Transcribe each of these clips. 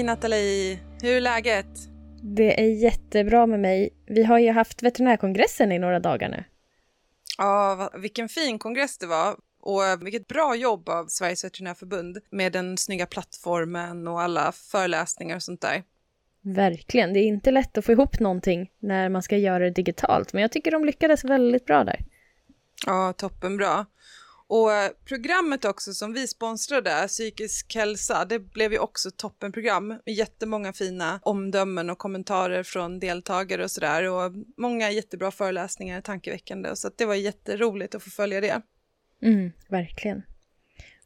Hej Nathalie! Hur är läget? Det är jättebra med mig. Vi har ju haft veterinärkongressen i några dagar nu. Ja, vilken fin kongress det var. Och vilket bra jobb av Sveriges veterinärförbund med den snygga plattformen och alla föreläsningar och sånt där. Verkligen. Det är inte lätt att få ihop någonting när man ska göra det digitalt, men jag tycker de lyckades väldigt bra där. Ja, toppenbra. Och programmet också som vi sponsrade, Psykisk hälsa, det blev ju också toppenprogram med jättemånga fina omdömen och kommentarer från deltagare och sådär och många jättebra föreläsningar, tankeväckande, så det var jätteroligt att få följa det. Mm, verkligen.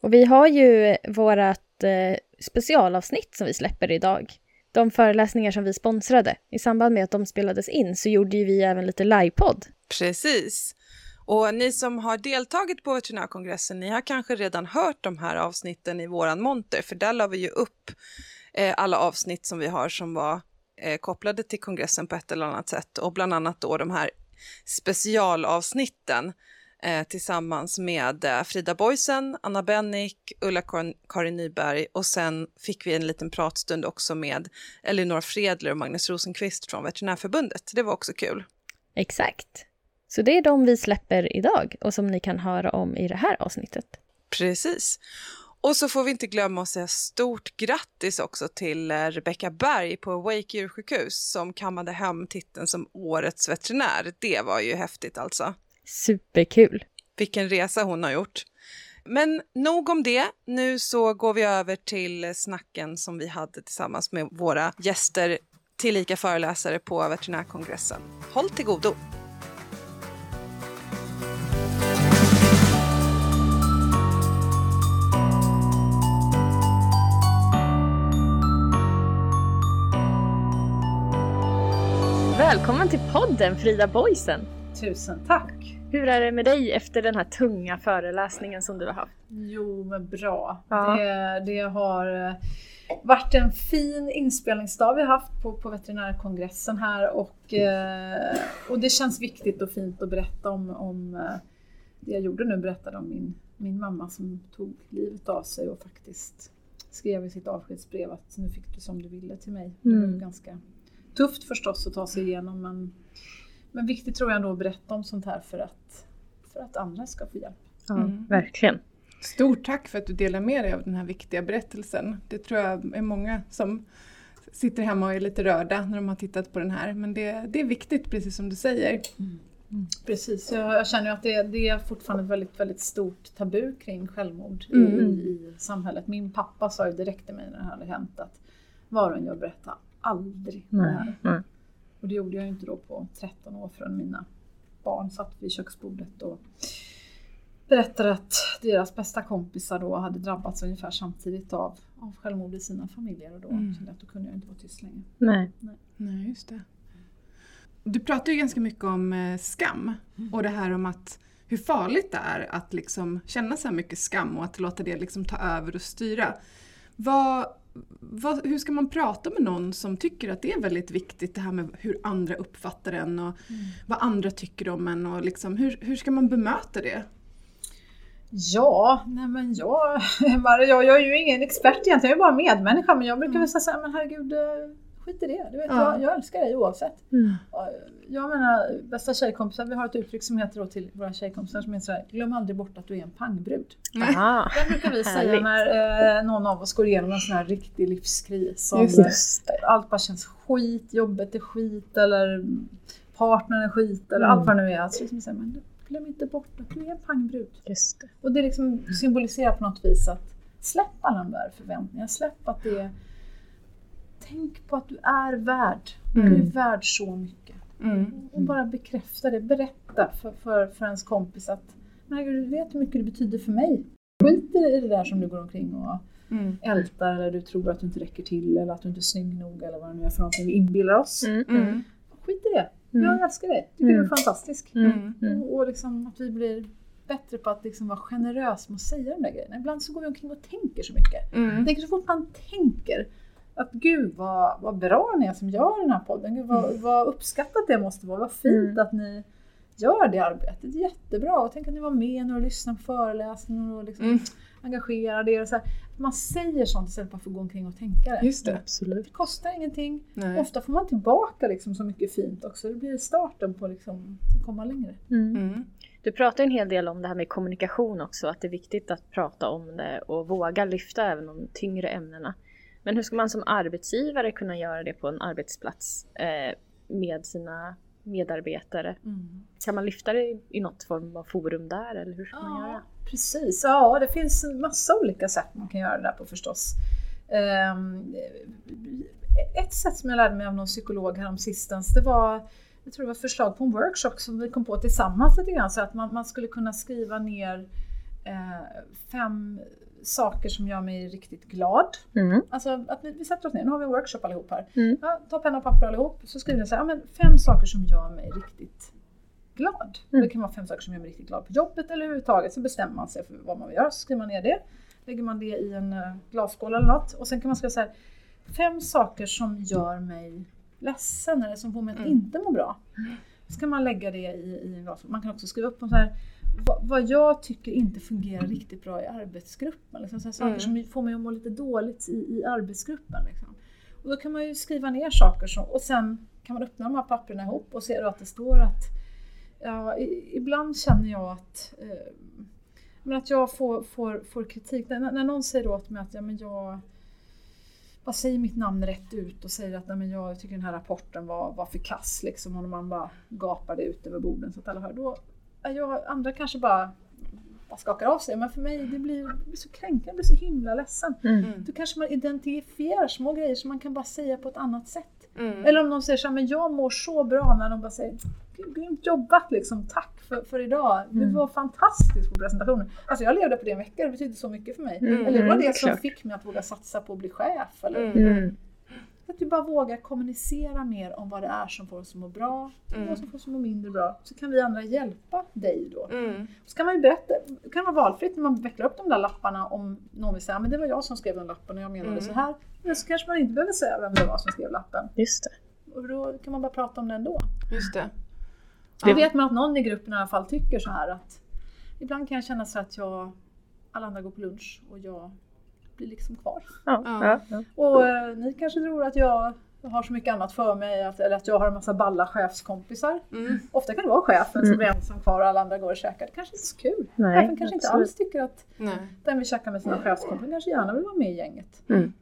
Och vi har ju vårt eh, specialavsnitt som vi släpper idag. De föreläsningar som vi sponsrade. I samband med att de spelades in så gjorde ju vi även lite livepodd. Precis. Och ni som har deltagit på veterinärkongressen, ni har kanske redan hört de här avsnitten i våran monter, för där la vi ju upp eh, alla avsnitt som vi har som var eh, kopplade till kongressen på ett eller annat sätt och bland annat då de här specialavsnitten eh, tillsammans med eh, Frida Boysen, Anna Bennick, Ulla Karin Nyberg och sen fick vi en liten pratstund också med Elinor Fredler och Magnus Rosenqvist från Veterinärförbundet. Det var också kul. Exakt. Så det är de vi släpper idag och som ni kan höra om i det här avsnittet. Precis. Och så får vi inte glömma att säga stort grattis också till eh, Rebecka Berg på Wake djursjukhus som kammade hem titeln som Årets veterinär. Det var ju häftigt alltså. Superkul! Vilken resa hon har gjort. Men nog om det. Nu så går vi över till snacken som vi hade tillsammans med våra gäster, tillika föreläsare på veterinärkongressen. Håll till godo! Välkommen till podden Frida Boysen! Tusen tack! Hur är det med dig efter den här tunga föreläsningen som du har haft? Jo, men bra. Ja. Det, det, har eh, varit en fin inspelningsdag vi har haft på, på veterinärkongressen här och, eh, och det känns viktigt och fint att berätta om, om eh, det jag gjorde nu, berättade om min, min mamma som tog livet av sig och faktiskt skrev i sitt avskedsbrev att nu fick du som du ville till mig. Mm. Det var ganska tufft förstås att ta sig igenom men, men viktigt tror jag ändå att berätta om sånt här för att, för att andra ska få hjälp. Ja, mm. verkligen. Stort tack för att du delar med dig av den här viktiga berättelsen. Det tror jag är många som sitter hemma och är lite rörda när de har tittat på den här. Men det, det är viktigt, precis som du säger. Mm. Mm. Precis, jag, jag känner att det, det, är fortfarande ett väldigt, väldigt stort tabu kring självmord mm. i, i, samhället. Min pappa sa ju direkt till mig när det hade hänt att var och en gör berätta aldrig det här. Mm. Och det gjorde jag inte då på 13 år förrän mina barn satt vid köksbordet och berättade att deras bästa kompisar då hade drabbats ungefär samtidigt av, av självmord i sina familjer och då mm. kände jag att då kunde jag inte vara tyst längre. Nej. Nej. Nej, just det. Du pratar ju ganska mycket om eh, skam mm. och det här om att hur farligt det är att liksom känna så här mycket skam och att låta det liksom ta över och styra. Vad, vad, hur ska man prata med någon som tycker att det är väldigt viktigt det här med hur andra uppfattar en och mm. vad andra tycker om en och liksom, hur, hur ska man bemöta det? Ja, nej men jag, jag, jag är ju ingen expert egentligen, jag är bara medmänniska men jag brukar mm. väl säga men herregud eh, skit i det. Du vet, ja. jag, jag älskar dig oavsett. Mm. Jag menar, bästa tjejkompisar, vi har ett uttryck som heter då till våra tjejkompisar som heter såhär, glöm aldrig bort att du är en pangbrud. Det brukar vi säga när eh, någon av oss går igenom en sån här riktig livskris. Som, allt bara känns skit, jobbet är skit eller partnern är skit eller mm. allt vad det nu är. Alltså, liksom, men, glöm inte bort att du är en pangbrud. Just det. Och det liksom symboliserar på något vis att släpp alla de där förväntningarna, släpp att det är Tänk på att du är värd. Mm. Du är värd så mycket. Mm. Och bara bekräfta det, berätta för, för, för ens kompis att men du vet hur mycket det betyder för mig. Skit i det där som du går omkring och Mm. ältar eller du tror att du inte räcker till eller att du inte är snygg nog eller vad det nu är för någonting vi inbillar oss. Mm. Mm. Skit i det. Mm. Jag älskar dig. Tycker Mm. du är fantastisk. Mm. Mm. Och, och liksom att vi blir bättre på att liksom vara generös med att säga de där grejerna. Ibland så går vi omkring och tänker så mycket. Mm. Tänker så fort man tänker att gud vad, vad bra ni är som gör den här podden. Gud vad, vad uppskattat det måste vara. Vad fint Mm. att ni gör det arbetet. Jättebra. Och tänk att ni var med när och lyssnade på föreläsningar och liksom Mm. engagerade er. Och så här. Man säger sånt istället för att få gå omkring och tänka det. Just det. Absolut. Det kostar ingenting. Nej. Ofta får man tillbaka liksom så mycket fint också. Det blir starten på liksom att komma längre. Mm. Mm. Du pratar en hel del om det här med kommunikation också, att det är viktigt att prata om det och våga lyfta även de tyngre ämnena. Men hur ska man som arbetsgivare kunna göra det på en arbetsplats eh, med sina medarbetare? Kan man lyfta det i- något form av forum där eller hur ska man göra? precis. Ja, det finns en massa olika sätt man kan göra det där på förstås. Ehm, ett sätt som jag lärde mig av någon psykolog härom sistens, det var jag tror det var förslag på en workshop som vi kom på tillsammans lite grann, så att man, man skulle kunna skriva ner eh, fem saker som gör mig riktigt glad. Mm. Alltså att vi, vi sätter oss ner, nu har vi en workshop allihop här. Mm. Ja, ta penna och papper allihop, så skriver ni så här, ja, men fem saker som gör mig riktigt glad. Mm. Det kan vara fem saker som gör mig riktigt glad på jobbet eller överhuvudtaget. Så bestämmer man sig för vad man vill göra, så skriver man ner det. Lägger man det i en uh, glasskål eller något. Och sen kan man skriva så här, fem saker som gör mig ledsen eller som får mig att Mm. inte må bra. Så kan man lägga det i, i en glasskål. Man kan också skriva upp om så här, vad, jag tycker inte fungerar riktigt bra i arbetsgruppen. Liksom, så saker Mm. som får mig att må lite dåligt i, i arbetsgruppen. Liksom. Och då kan man ju skriva ner saker som, och sen kan man öppna de här papperna ihop och se då att det står att ja, i, ibland känner jag att, eh, men att jag får, får, får kritik. När, när någon säger åt mig att ja, men jag bara säger mitt namn rätt ut och säger att nej, men jag tycker den här rapporten var, var för kass liksom, och man bara gapar det ut över borden så att alla hör. Då, jag, andra kanske bara, bara skakar av sig, men för mig det blir, det blir så kränkande, jag blir så himla ledsen. Mm. Mm. Då kanske man identifierar små grejer som man kan bara säga på ett annat sätt. Mm. Eller om någon säger så här, men jag mår så bra när de bara säger "Gud, grymt jobbat liksom, tack för, för idag. Du Mm. var fantastisk på presentationen. Alltså jag levde på det en vecka, det betydde så mycket för mig. Mm, Eller det var mm, det som klart. fick mig att våga satsa på att bli chef. Eller Mm. Att du bara vågar kommunicera mer om vad det är som får oss att må bra och Mm. vad som får oss att må mindre bra. Så kan vi andra hjälpa dig då. Mm. Så kan man ju berätta, det kan vara valfritt när man vecklar upp de där lapparna om någon vill säga men det var jag som skrev den lappen och jag menade Mm. så här. Men så kanske man inte behöver säga vem det var som skrev lappen. Just det. Och då kan man bara prata om det ändå. Just det. Då Ja. vet man att någon i gruppen i alla fall tycker så här att ibland kan jag känna så att jag, alla andra går på lunch och jag blir liksom kvar. Ja. Ja. Ja. Och eh, ni kanske tror att jag har så mycket annat för mig, att, eller att jag har en massa balla chefskompisar. Mm. Ofta kan det vara chefen som Mm. är ensam kvar och alla andra går och käkar. Det kanske inte är så kul. Nej, chefen kanske inte alls tycker att Nej. den vill käka med sina chefskompisar kanske gärna vill vara med i gänget. Mm.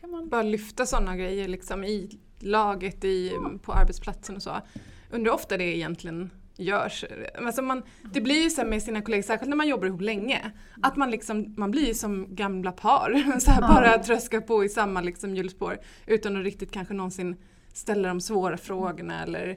Kan man... Bara lyfta sådana grejer liksom i laget, i, på arbetsplatsen och så. Undrar ofta det egentligen görs. Alltså man, det blir ju så med sina kollegor, särskilt när man jobbar ihop länge, att man, liksom, man blir som gamla par. Så här. Bara tröskar på i samma liksom, hjulspår utan att riktigt kanske någonsin ställa de svåra frågorna eller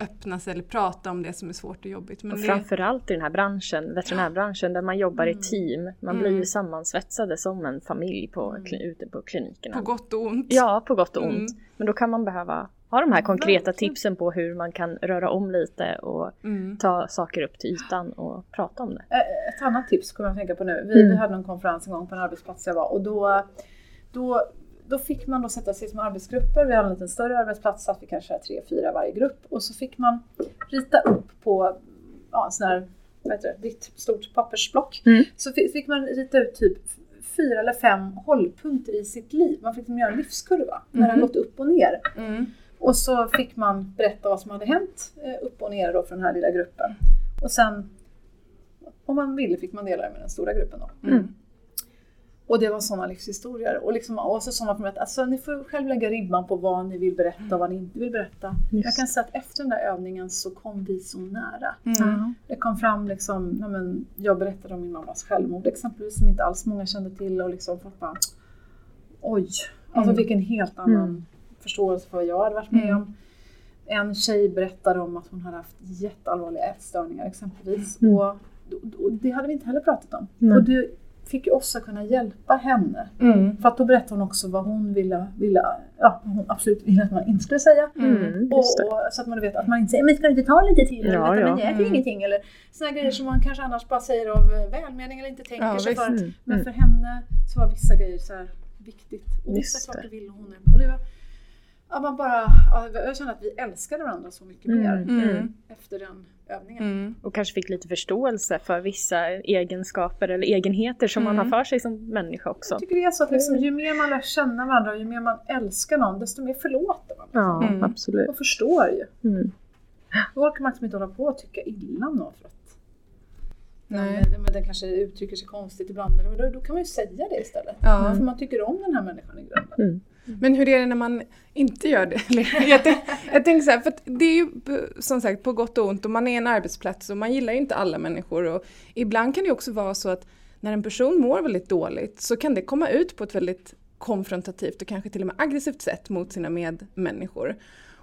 öppna sig eller prata om det som är svårt och jobbigt. Men Och det, framförallt i den här branschen, veterinärbranschen, där man jobbar i Mm. team. Man Mm. blir ju sammansvetsade som en familj på, Mm. ute på klinikerna. på gott och ont. Ja, på gott och ont. Mm. Men då kan man behöva ha de här konkreta Verkligen. tipsen på hur man kan röra om lite och Mm. ta saker upp till ytan och prata om det. Ett annat tips kommer jag att tänka på nu. Vi, Mm. vi hade en konferens en gång på en arbetsplats jag var och då, då, då fick man då sätta sig som arbetsgrupper. Vi hade en liten större arbetsplats, satt vi kanske tre, fyra varje grupp och så fick man rita upp på ja, en sån här, vad heter det, vitt stort pappersblock. Mm. Så fi- fick man rita ut typ fyra eller fem hållpunkter i sitt liv. Man fick liksom göra en livskurva när det Mhm. gått upp och ner. Mm. Och så fick man berätta vad som hade hänt eh, upp och ner då för den här lilla gruppen. Och sen, om man ville, fick man dela det med den stora gruppen då. Mm. Och det var sådana livshistorier. Och, liksom, och så sådana att alltså, ni får själv lägga ribban på vad ni vill berätta och vad ni inte vill berätta. Just. Jag kan säga att efter den där övningen så kom vi så nära. Mm. Det kom fram liksom, ja, men, jag berättade om min mammas självmord exempelvis som inte alls många kände till och liksom folk bara Oj, alltså Mm. vilken helt annan Mm. Förståelse för vad jag hade varit med Mm. om. En tjej berättade om att hon hade haft jätteallvarliga ätstörningar exempelvis. Mm. Och, och det hade vi inte heller pratat om. Nej. Och det fick ju oss att kunna hjälpa henne. Mm. För att då berättade hon också vad hon ville, ville ja, vad hon absolut ville att man inte skulle säga. Mm, Och, just det. och, så att man vet att man inte säger men ska du inte ta lite till? Ja, eller, ja. Men jag äter Mm. ingenting. Eller sådana grejer som man kanske annars bara säger av eh, välmening eller inte tänker Ja, sig visst. för. Mm, Men mm. för henne så var vissa grejer så här viktigt. Och vissa Just saker det. ville hon. Och det var, ja, man bara, ja, jag känner att vi älskade varandra så mycket Mm, mer Mm. efter den övningen. Mm. Och kanske fick lite förståelse för vissa egenskaper eller egenheter som man har Mm. för sig som människa också. Jag tycker det är så att liksom, ju mer man lär känna varandra och ju mer man älskar någon desto mer förlåter man. Ja, Mm. absolut. Och förstår ju. Mm. Då orkar man liksom inte hålla på och tycka illa om någon för att Nej. den, men den kanske uttrycker sig konstigt ibland. Eller, då, då kan man ju säga det istället. Ja. För man tycker om den här människan i grunden. Men hur är det när man inte gör det? Jag, tänk, jag tänker så här, för det är ju som sagt på gott och ont och man är en arbetsplats och man gillar ju inte alla människor och ibland kan det ju också vara så att när en person mår väldigt dåligt så kan det komma ut på ett väldigt konfrontativt och kanske till och med aggressivt sätt mot sina medmänniskor.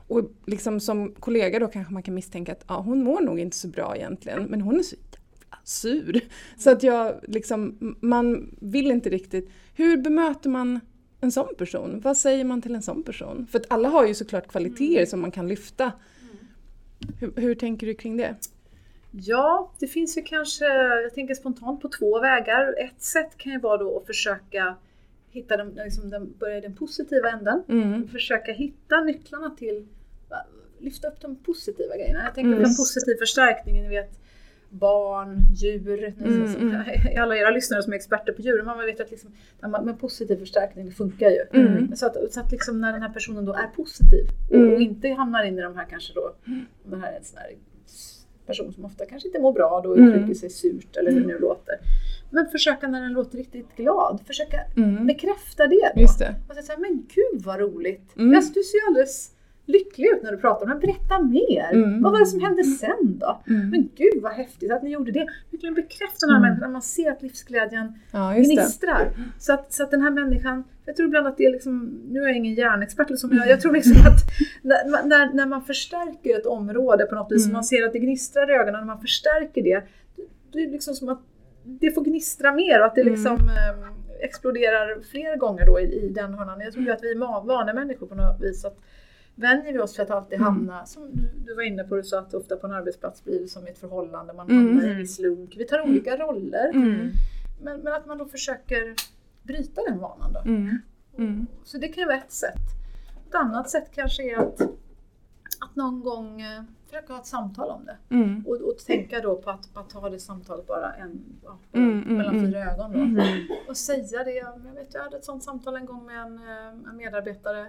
Och liksom som kollega då kanske man kan misstänka att ja, hon mår nog inte så bra egentligen men hon är så jävla sur. Så att jag liksom, man vill inte riktigt. Hur bemöter man en sån person? Vad säger man till en sån person? För att alla har ju såklart kvaliteter som man kan lyfta. Hur, hur tänker du kring det? Ja, det finns ju kanske, jag tänker spontant på två vägar. Ett sätt kan ju vara då att försöka hitta den, liksom den, börja i den positiva änden. Mm. Försöka hitta nycklarna till, lyfta upp de positiva grejerna. Jag tänker Mm. på en positiv förstärkning, ni vet barn, djur, ni Mm, som, alla era lyssnare som är experter på djur, man vet att liksom, när man- med positiv förstärkning det funkar ju. Mm. Så att, så att liksom när den här personen då är positiv och, Mm. och inte hamnar in i de här kanske då, den här är en sån här person som ofta kanske inte mår bra då Mm. uttrycker sig surt eller hur det nu låter. Men försöka när den låter riktigt glad, försöka Mm. bekräfta det då. Just det. Och så säga, men gud vad roligt! Mm. Alltså, du ser alldeles lycklig ut när du pratar om det. Berätta mer! Mm. Vad var det som hände sen då? Mm. Men gud vad häftigt att ni gjorde det! Verkligen bekräfta den här Mm. människan, man ser att livsglädjen Ja, gnistrar. Så att, så att den här människan, jag tror ibland att det är liksom, nu är jag ingen hjärnexpert men jag, jag tror liksom att när, när, när man förstärker ett område på något vis, Mm. man ser att det gnistrar i ögonen, när man förstärker det, det är liksom som att det får gnistra mer och att det Mm. liksom eh, exploderar fler gånger då i, i den hörnan. Jag tror ju att vi är vanemänniskor på något vis. Att vänjer vi oss för att alltid Mm. hamna, som du, du var inne på, du sa att ofta på en arbetsplats blir det som ett förhållande, man Mm. hamnar i en viss lunk. Vi tar olika roller. Mm. Men, men att man då försöker bryta den vanan då. Mm. Mm. Så det kan ju vara ett sätt. Ett annat sätt kanske är att, att någon gång eh, försöka ha ett samtal om det. Mm. Och, och tänka då på att, på att ta det samtalet bara en, ja, Mm, mm, mellan mm. fyra ögon. Då. Mm. Och säga det. Jag vet, jag hade ett sånt samtal en gång med en, eh, en medarbetare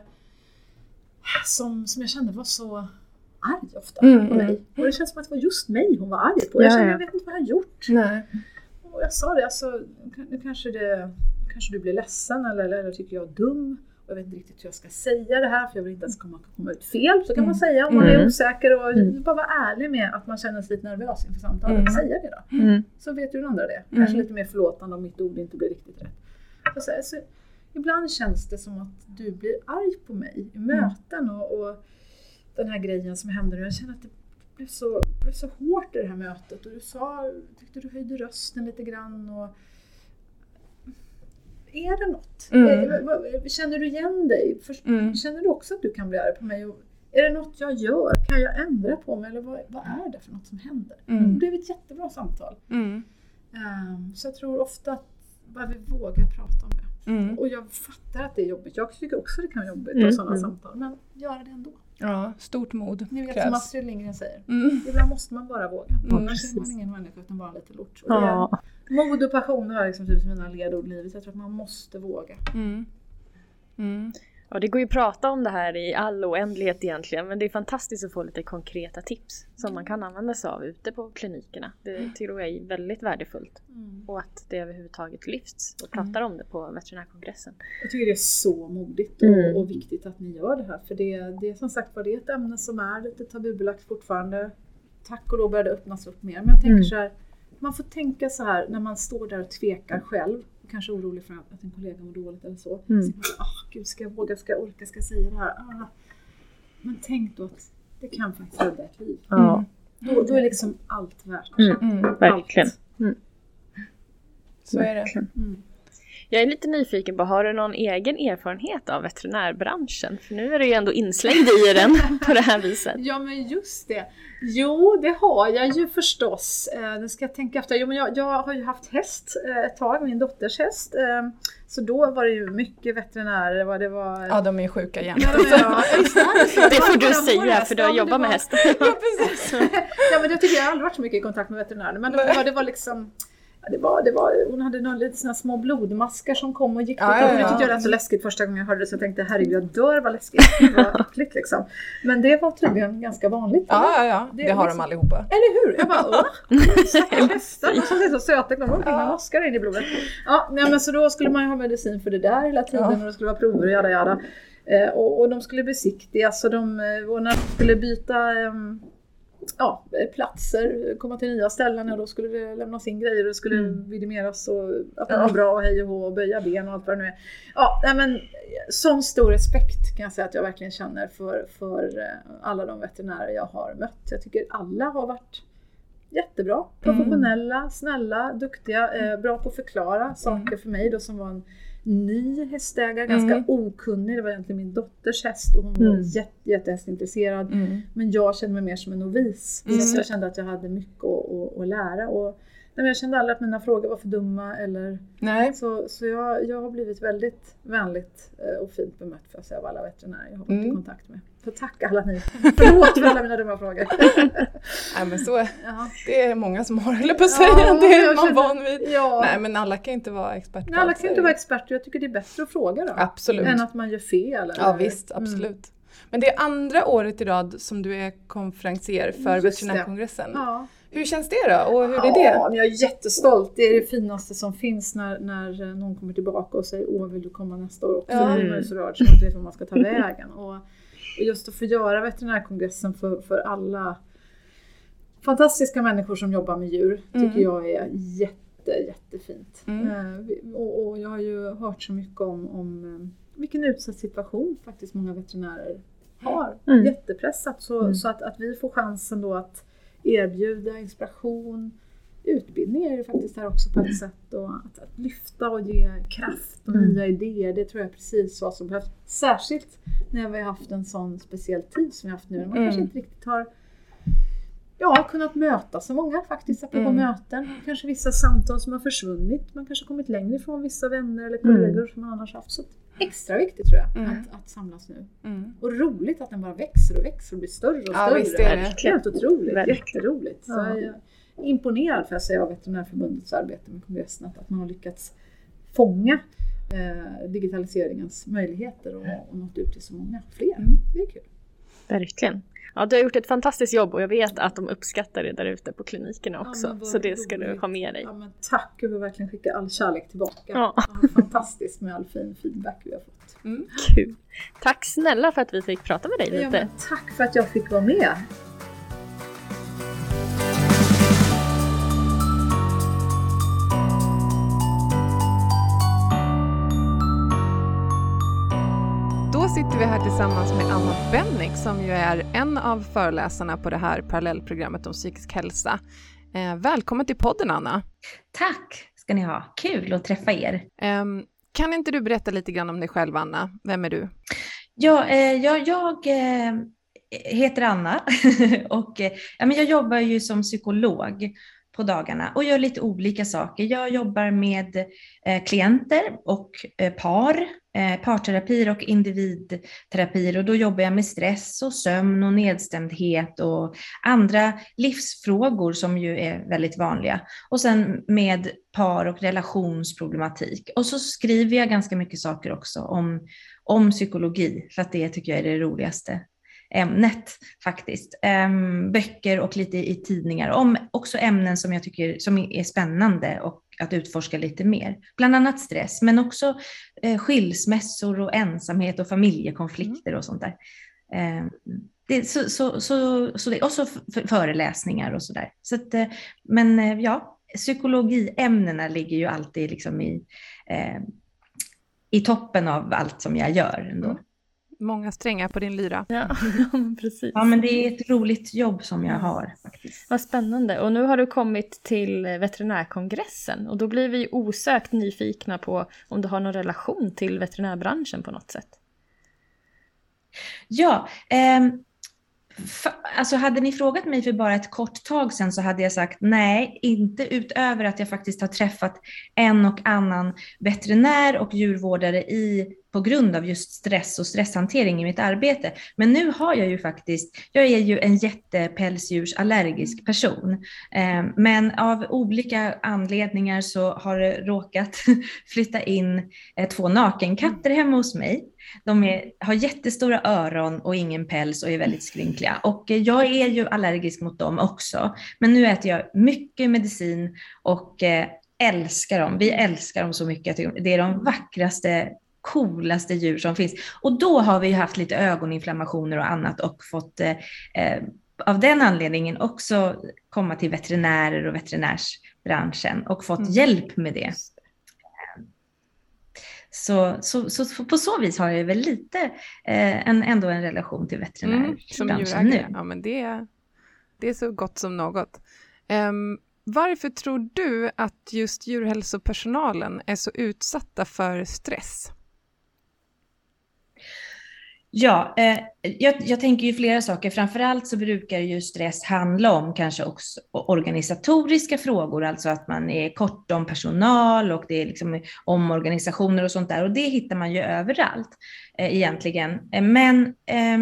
som, som jag kände var så arg ofta Mm, på mig. mm. Och det känns som att det var just mig hon var arg på. Jag Ja, kände, ja. jag vet inte vad jag har gjort. Nej. Och jag sa det, alltså, nu kanske, det, kanske du blir ledsen eller, eller tycker jag är dum. Och jag vet inte riktigt hur jag ska säga det här för jag vill inte ska komma, komma ut fel. Så kan man Mm. säga om man är Mm. osäker och Mm. bara vara ärlig med att man känner sig lite nervös inför samtalet. Mm. Säga det då. Så vet ju den andra det. Kanske lite mer förlåtande om mitt ord inte blir riktigt rätt. Så, så, ibland känns det som att du blir arg på mig i möten och, och den här grejen som hände nu. Jag känner att det blev så, blev så hårt i det här mötet och du sa, tyckte du höjde rösten lite grann. Och, är det något? Mm. Vad- Känner du igen dig? Mm. Känner du också att du kan bli arg på mig? Är det något jag gör? Kan jag ändra på mig? Eller vad, vad är det för något som händer? Det Mm. blev ett jättebra samtal. Mm. Ehm, så jag tror ofta att bara vi vågar prata om det. Mm. Och jag fattar att det är jobbigt. Jag tycker också det kan vara jobbigt Mm, sådana mm. samtal. Men göra det ändå. Ja, stort mod Ni vet som krävs. Astrid Lindgren säger. Mm. Ibland måste man bara våga. Mm, Annars är man ingen människa utan bara lite lort. Och det är- Ja. Mod och passion har liksom typ mina ledord i livet. Jag tror att man måste våga. Mm. Mm. Ja, det går ju att prata om det här i all oändlighet egentligen, men det är fantastiskt att få lite konkreta tips som man kan använda sig av ute på klinikerna. Det tror jag är väldigt värdefullt. Mm. Och att det överhuvudtaget lyfts och pratar mm. om det på veterinärkongressen. Jag tycker det är så modigt och, mm. och viktigt att ni gör det här, för det, det är som sagt var det är ett ämne som är lite tabubelagt fortfarande. Tack och lov börjar det öppnas upp mer, men jag tänker mm. så här, man får tänka så här när man står där och tvekar själv kanske orolig för att en kollega mår dåligt eller så. Mm. så man, oh, Gud, ska jag våga, ska jag orka, ska jag säga det här? Ah. Men tänk då att det kan faktiskt rädda ett liv. Mm. Då, då är liksom allt värt. Mm. mm. Verkligen. Mm. Så är det. Jag är lite nyfiken på, har du någon egen erfarenhet av veterinärbranschen? För nu är du ju ändå inslängd i den på det här viset. Ja men just det. Jo, det har jag ju förstås. Eh, nu ska jag tänka efter. Jo, men jag, jag har ju haft häst eh, ett tag, min dotters häst. Eh, så då var det ju mycket veterinärer. Vad det var... Ja, de är sjuka jämt. Ja, ja, det får du säga för du har jobbat med häst. Ja, precis. ja, men jag tycker jag har aldrig varit så mycket i kontakt med veterinärer. Men det var, det var liksom det var, det var, hon hade några lite såna små blodmaskar som kom och gick. Ja, ja, ja. Det tyckte jag lät så läskigt första gången jag hörde det så jag tänkte herregud jag dör vad läskigt. Vad äckligt liksom. Men det var tydligen ganska vanligt. Ja, ja, ja. Det, det har liksom, de allihopa. Eller hur? Jag bara åh! Stackars hästar, de är så söta. De går med maskar in i blodet. Ja, nej, men så då skulle man ju ha medicin för det där hela tiden och det skulle vara prover och jada jada. Eh, och, och de skulle besiktigas och, de, eh, och när de skulle byta eh, ja, platser, komma till nya ställen och då skulle det lämnas in grejer och det skulle mm. vidimeras och att man ja. bra och hej och hå och böja ben och allt vad det nu är. Ja, men sån stor respekt kan jag säga att jag verkligen känner för, för eh, alla de veterinärer jag har mött. Jag tycker alla har varit jättebra, mm. professionella, mm. snälla, duktiga, eh, bra på att förklara saker mm. för mig då som var en ny hästägare, ganska mm. okunnig. Det var egentligen min dotters häst och hon mm. var jätte, jättehästintresserad. Mm. Men jag kände mig mer som en novis. Mm. Så jag kände att jag hade mycket att, att, att lära. Och, nej, jag kände aldrig att mina frågor var för dumma. Eller, nej. Så, så jag, jag har blivit väldigt vänligt eh, och fint bemött för att säga av alla veterinärer jag har varit i mm. kontakt med. Så tack alla ni. Förlåt för alla mina dumma frågor. Nej men så, ja. det är många som har, eller på att säga, ja, det är man van vid. Ja. Nej men alla kan inte vara experter. Nej, alla kan inte vara experter. Jag tycker det är bättre att fråga då. Absolut. Än att man gör fel. Eller? Ja visst, mm. absolut. Mm. Men det är andra året i rad som du är konferencier för veterinärkongressen. Ja. Hur känns det då? Och hur är det? Ja, jag är jättestolt. Det är det finaste som finns när, när någon kommer tillbaka och säger Åh, vill du komma nästa år också? Ja. Då blir man så rörd så man inte vet var man ska ta vägen. Och, och just att få göra veterinärkongressen för, för alla fantastiska människor som jobbar med djur tycker mm. jag är jätte, jättefint. Mm. Eh, och, och, jag har ju hört så mycket om, om eh, vilken utsatt situation faktiskt många veterinärer har. Mm. Jättepressat. Så, mm. så att, att vi får chansen då att erbjuda inspiration, utbildning är ju faktiskt här också på ett sätt. Och att, att lyfta och ge kraft och mm. nya idéer, det tror jag är precis vad som behövs. Särskilt när vi har haft en sån speciell tid som vi har haft nu. Man mm. kanske inte riktigt har ja, kunnat möta så många faktiskt, apropå mm. möten. Kanske vissa samtal som har försvunnit. Man kanske kommit längre ifrån vissa vänner eller kollegor mm. som man annars haft. Så extra viktigt tror jag, mm. att, att samlas nu. Mm. Och roligt att den bara växer och växer och blir större och större. Ja, visst är det. Helt otroligt, Verkligen. jätteroligt. Ja. Så jag är imponerad får jag säga av Veterinärförbundets arbete med kongressen, att, att man har lyckats fånga eh, digitaliseringens möjligheter och, och nått ut till så många fler. Mm. Det är kul. Verkligen. Ja, du har gjort ett fantastiskt jobb och jag vet att de uppskattar det där ute på klinikerna också. Ja, så det ska roligt. du ha med dig. Ja, men tack, jag vill verkligen skicka all kärlek tillbaka. Ja. Ja, fantastiskt med all fin feedback vi har fått. Mm. Kul! Tack snälla för att vi fick prata med dig lite. Ja, tack för att jag fick vara med. Sitter vi här tillsammans med Anna Bennick som ju är en av föreläsarna på det här parallellprogrammet om psykisk hälsa. Eh, välkommen till podden Anna! Tack ska ni ha, kul att träffa er! Eh, kan inte du berätta lite grann om dig själv Anna? Vem är du? Ja, eh, jag, jag eh, heter Anna och eh, ja, men jag jobbar ju som psykolog på dagarna och gör lite olika saker. Jag jobbar med klienter och par Eh, parterapier och individterapier och då jobbar jag med stress och sömn och nedstämdhet och andra livsfrågor som ju är väldigt vanliga. Och sen med par och relationsproblematik. Och så skriver jag ganska mycket saker också om, om psykologi, för att det tycker jag är det roligaste ämnet faktiskt. Ehm, böcker och lite i tidningar om också ämnen som jag tycker som är spännande och att utforska lite mer. Bland annat stress, men också eh, skilsmässor och ensamhet och familjekonflikter och sånt där. Eh, det, så, så, så, så det, och så föreläsningar och sådär. Så att, eh, men eh, ja, psykologiämnena ligger ju alltid liksom i, eh, i toppen av allt som jag gör ändå. Mm. Många strängar på din lyra. Ja, precis. Ja, men det är ett roligt jobb som jag har. faktiskt. Vad spännande. Och nu har du kommit till veterinärkongressen och då blir vi osökt nyfikna på om du har någon relation till veterinärbranschen på något sätt. Ja, eh, Alltså hade ni frågat mig för bara ett kort tag sedan så hade jag sagt nej, inte utöver att jag faktiskt har träffat en och annan veterinär och djurvårdare i på grund av just stress och stresshantering i mitt arbete. Men nu har jag ju faktiskt, jag är ju en jättepälsdjursallergisk person, eh, men av olika anledningar så har det råkat flytta in eh, två nakenkatter hemma hos mig. De är, har jättestora öron och ingen päls och är väldigt skrynkliga. Och eh, jag är ju allergisk mot dem också. Men nu äter jag mycket medicin och älskar dem. Vi älskar dem så mycket. Det är de vackraste coolaste djur som finns. Och då har vi haft lite ögoninflammationer och annat och fått eh, eh, av den anledningen också komma till veterinärer och veterinärsbranschen och fått mm. hjälp med det. Så, så, så, på så vis har jag väl lite eh, en, ändå en relation till veterinärbranschen mm, nu. Ja, men det, är, det är så gott som något. Um, varför tror du att just djurhälsopersonalen är så utsatta för stress? Ja, eh, jag, jag, tänker ju flera saker. Framförallt så brukar ju stress handla om kanske också organisatoriska frågor, alltså att man är kort om personal och det är liksom omorganisationer och sånt där. Och det hittar man ju överallt eh, egentligen. Eh, men eh,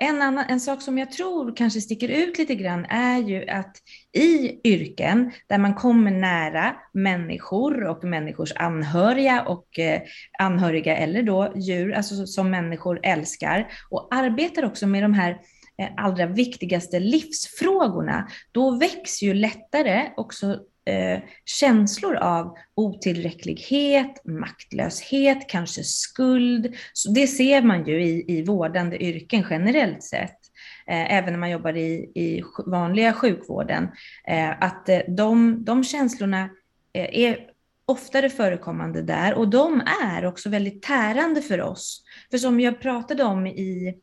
en, annan, en sak som jag tror kanske sticker ut lite grann är ju att i yrken där man kommer nära människor och människors anhöriga och eh, anhöriga eller då djur, alltså som människor älskar och arbetar också med de här eh, allra viktigaste livsfrågorna, då väcks ju lättare också eh, känslor av otillräcklighet, maktlöshet, kanske skuld. Så det ser man ju i, i vårdande yrken generellt sett. Eh, även när man jobbar i, i vanliga sjukvården, eh, att eh, de, de känslorna eh, är oftare förekommande där och de är också väldigt tärande för oss. För som jag pratade om i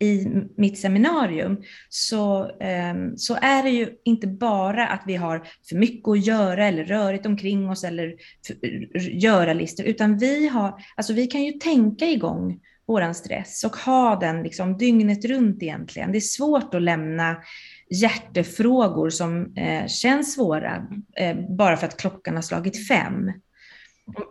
i mitt seminarium så, ehm, så är det ju inte bara att vi har för mycket att göra eller rörigt omkring oss eller göra-listor, utan vi, har, alltså vi kan ju tänka igång våran stress och ha den liksom dygnet runt egentligen. Det är svårt att lämna hjärtefrågor som eh, känns svåra eh, bara för att klockan har slagit fem.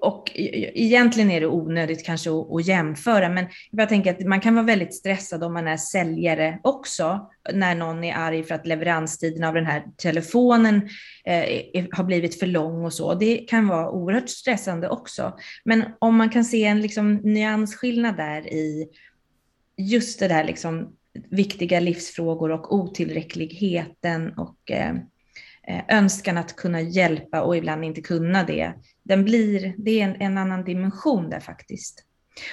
Och e-, e-, egentligen är det onödigt kanske att, jämföra, men jag tänker att man kan vara väldigt stressad om man är säljare också, när någon är arg för att leveranstiden av den här telefonen eh, har blivit för lång och så. Det kan vara oerhört stressande också. Men om man kan se en liksom, nyansskillnad där i just det där liksom, viktiga livsfrågor och otillräckligheten och eh, eh önskan att kunna hjälpa och ibland inte kunna det den blir, det är en, en annan dimension där faktiskt.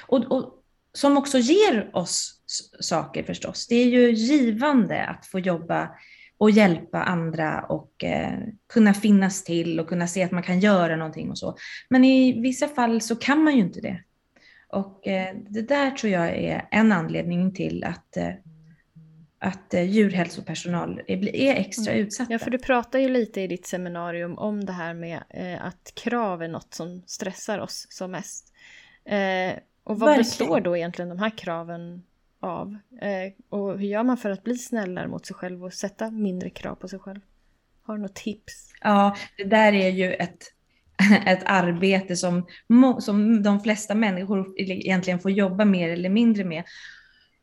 Och, och, som också ger oss saker förstås. Det är ju givande att få jobba och hjälpa andra och eh, kunna finnas till och kunna se att man kan göra någonting och så. Men i vissa fall så kan man ju inte det. Och eh, det där tror jag är en anledning till att eh, att eh, djurhälsopersonal är, extra mm. utsatta. Ja, för du pratar ju lite i ditt seminarium om det här med eh, att krav är något som stressar oss som mest. Eh, och vad Verkligen. består då egentligen de här kraven av? Och hur gör man för att bli snällare mot sig själv och sätta mindre krav på sig själv? Har du något tips? Ja, det där är ju ett ett arbete som, som de flesta människor egentligen får jobba mer eller mindre med.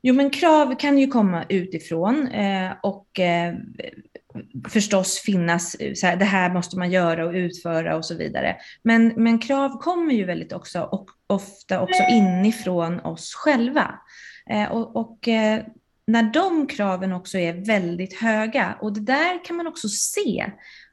Jo, men krav kan ju komma utifrån eh, och eh, förstås finnas, eh, så här, det här måste man göra och utföra och så vidare. Men, men krav kommer ju väldigt också och ofta också inifrån oss själva. Eh, och, och eh, när de kraven också är väldigt höga, och det där kan man också se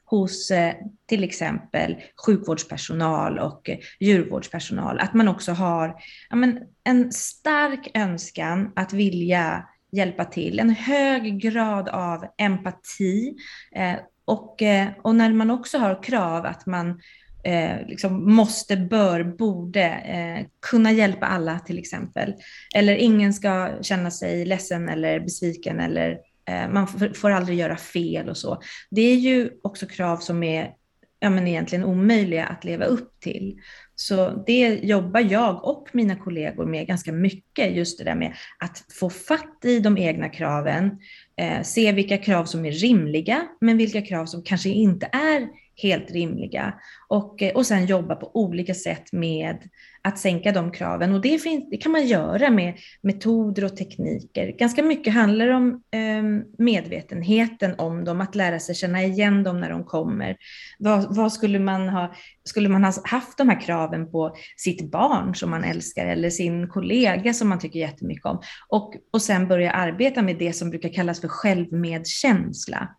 hos eh, till exempel sjukvårdspersonal och eh, djurvårdspersonal, att man också har ja, men, en stark önskan att vilja hjälpa till, en hög grad av empati eh, och, eh, och när man också har krav att man eh, liksom måste, bör, borde eh, kunna hjälpa alla till exempel. Eller ingen ska känna sig ledsen eller besviken eller Eh, man får aldrig göra fel och så. Det är ju också krav som är ja, men egentligen omöjliga att leva upp till. Så det jobbar jag och mina kollegor med ganska mycket, just det där med att få fatt i de egna kraven, eh, se vilka krav som är rimliga, men vilka krav som kanske inte är helt rimliga. Och, eh, och sen jobba på olika sätt med att sänka de kraven. Och det, finns, det kan man göra med metoder och tekniker. Ganska mycket handlar om eh, medvetenheten om dem, att lära sig känna igen dem när de kommer. Vad, vad, skulle, man ha, skulle man ha haft de här kraven på sitt barn som man älskar eller sin kollega som man tycker jättemycket om? Och, och sen börja arbeta med det som brukar kallas för självmedkänsla.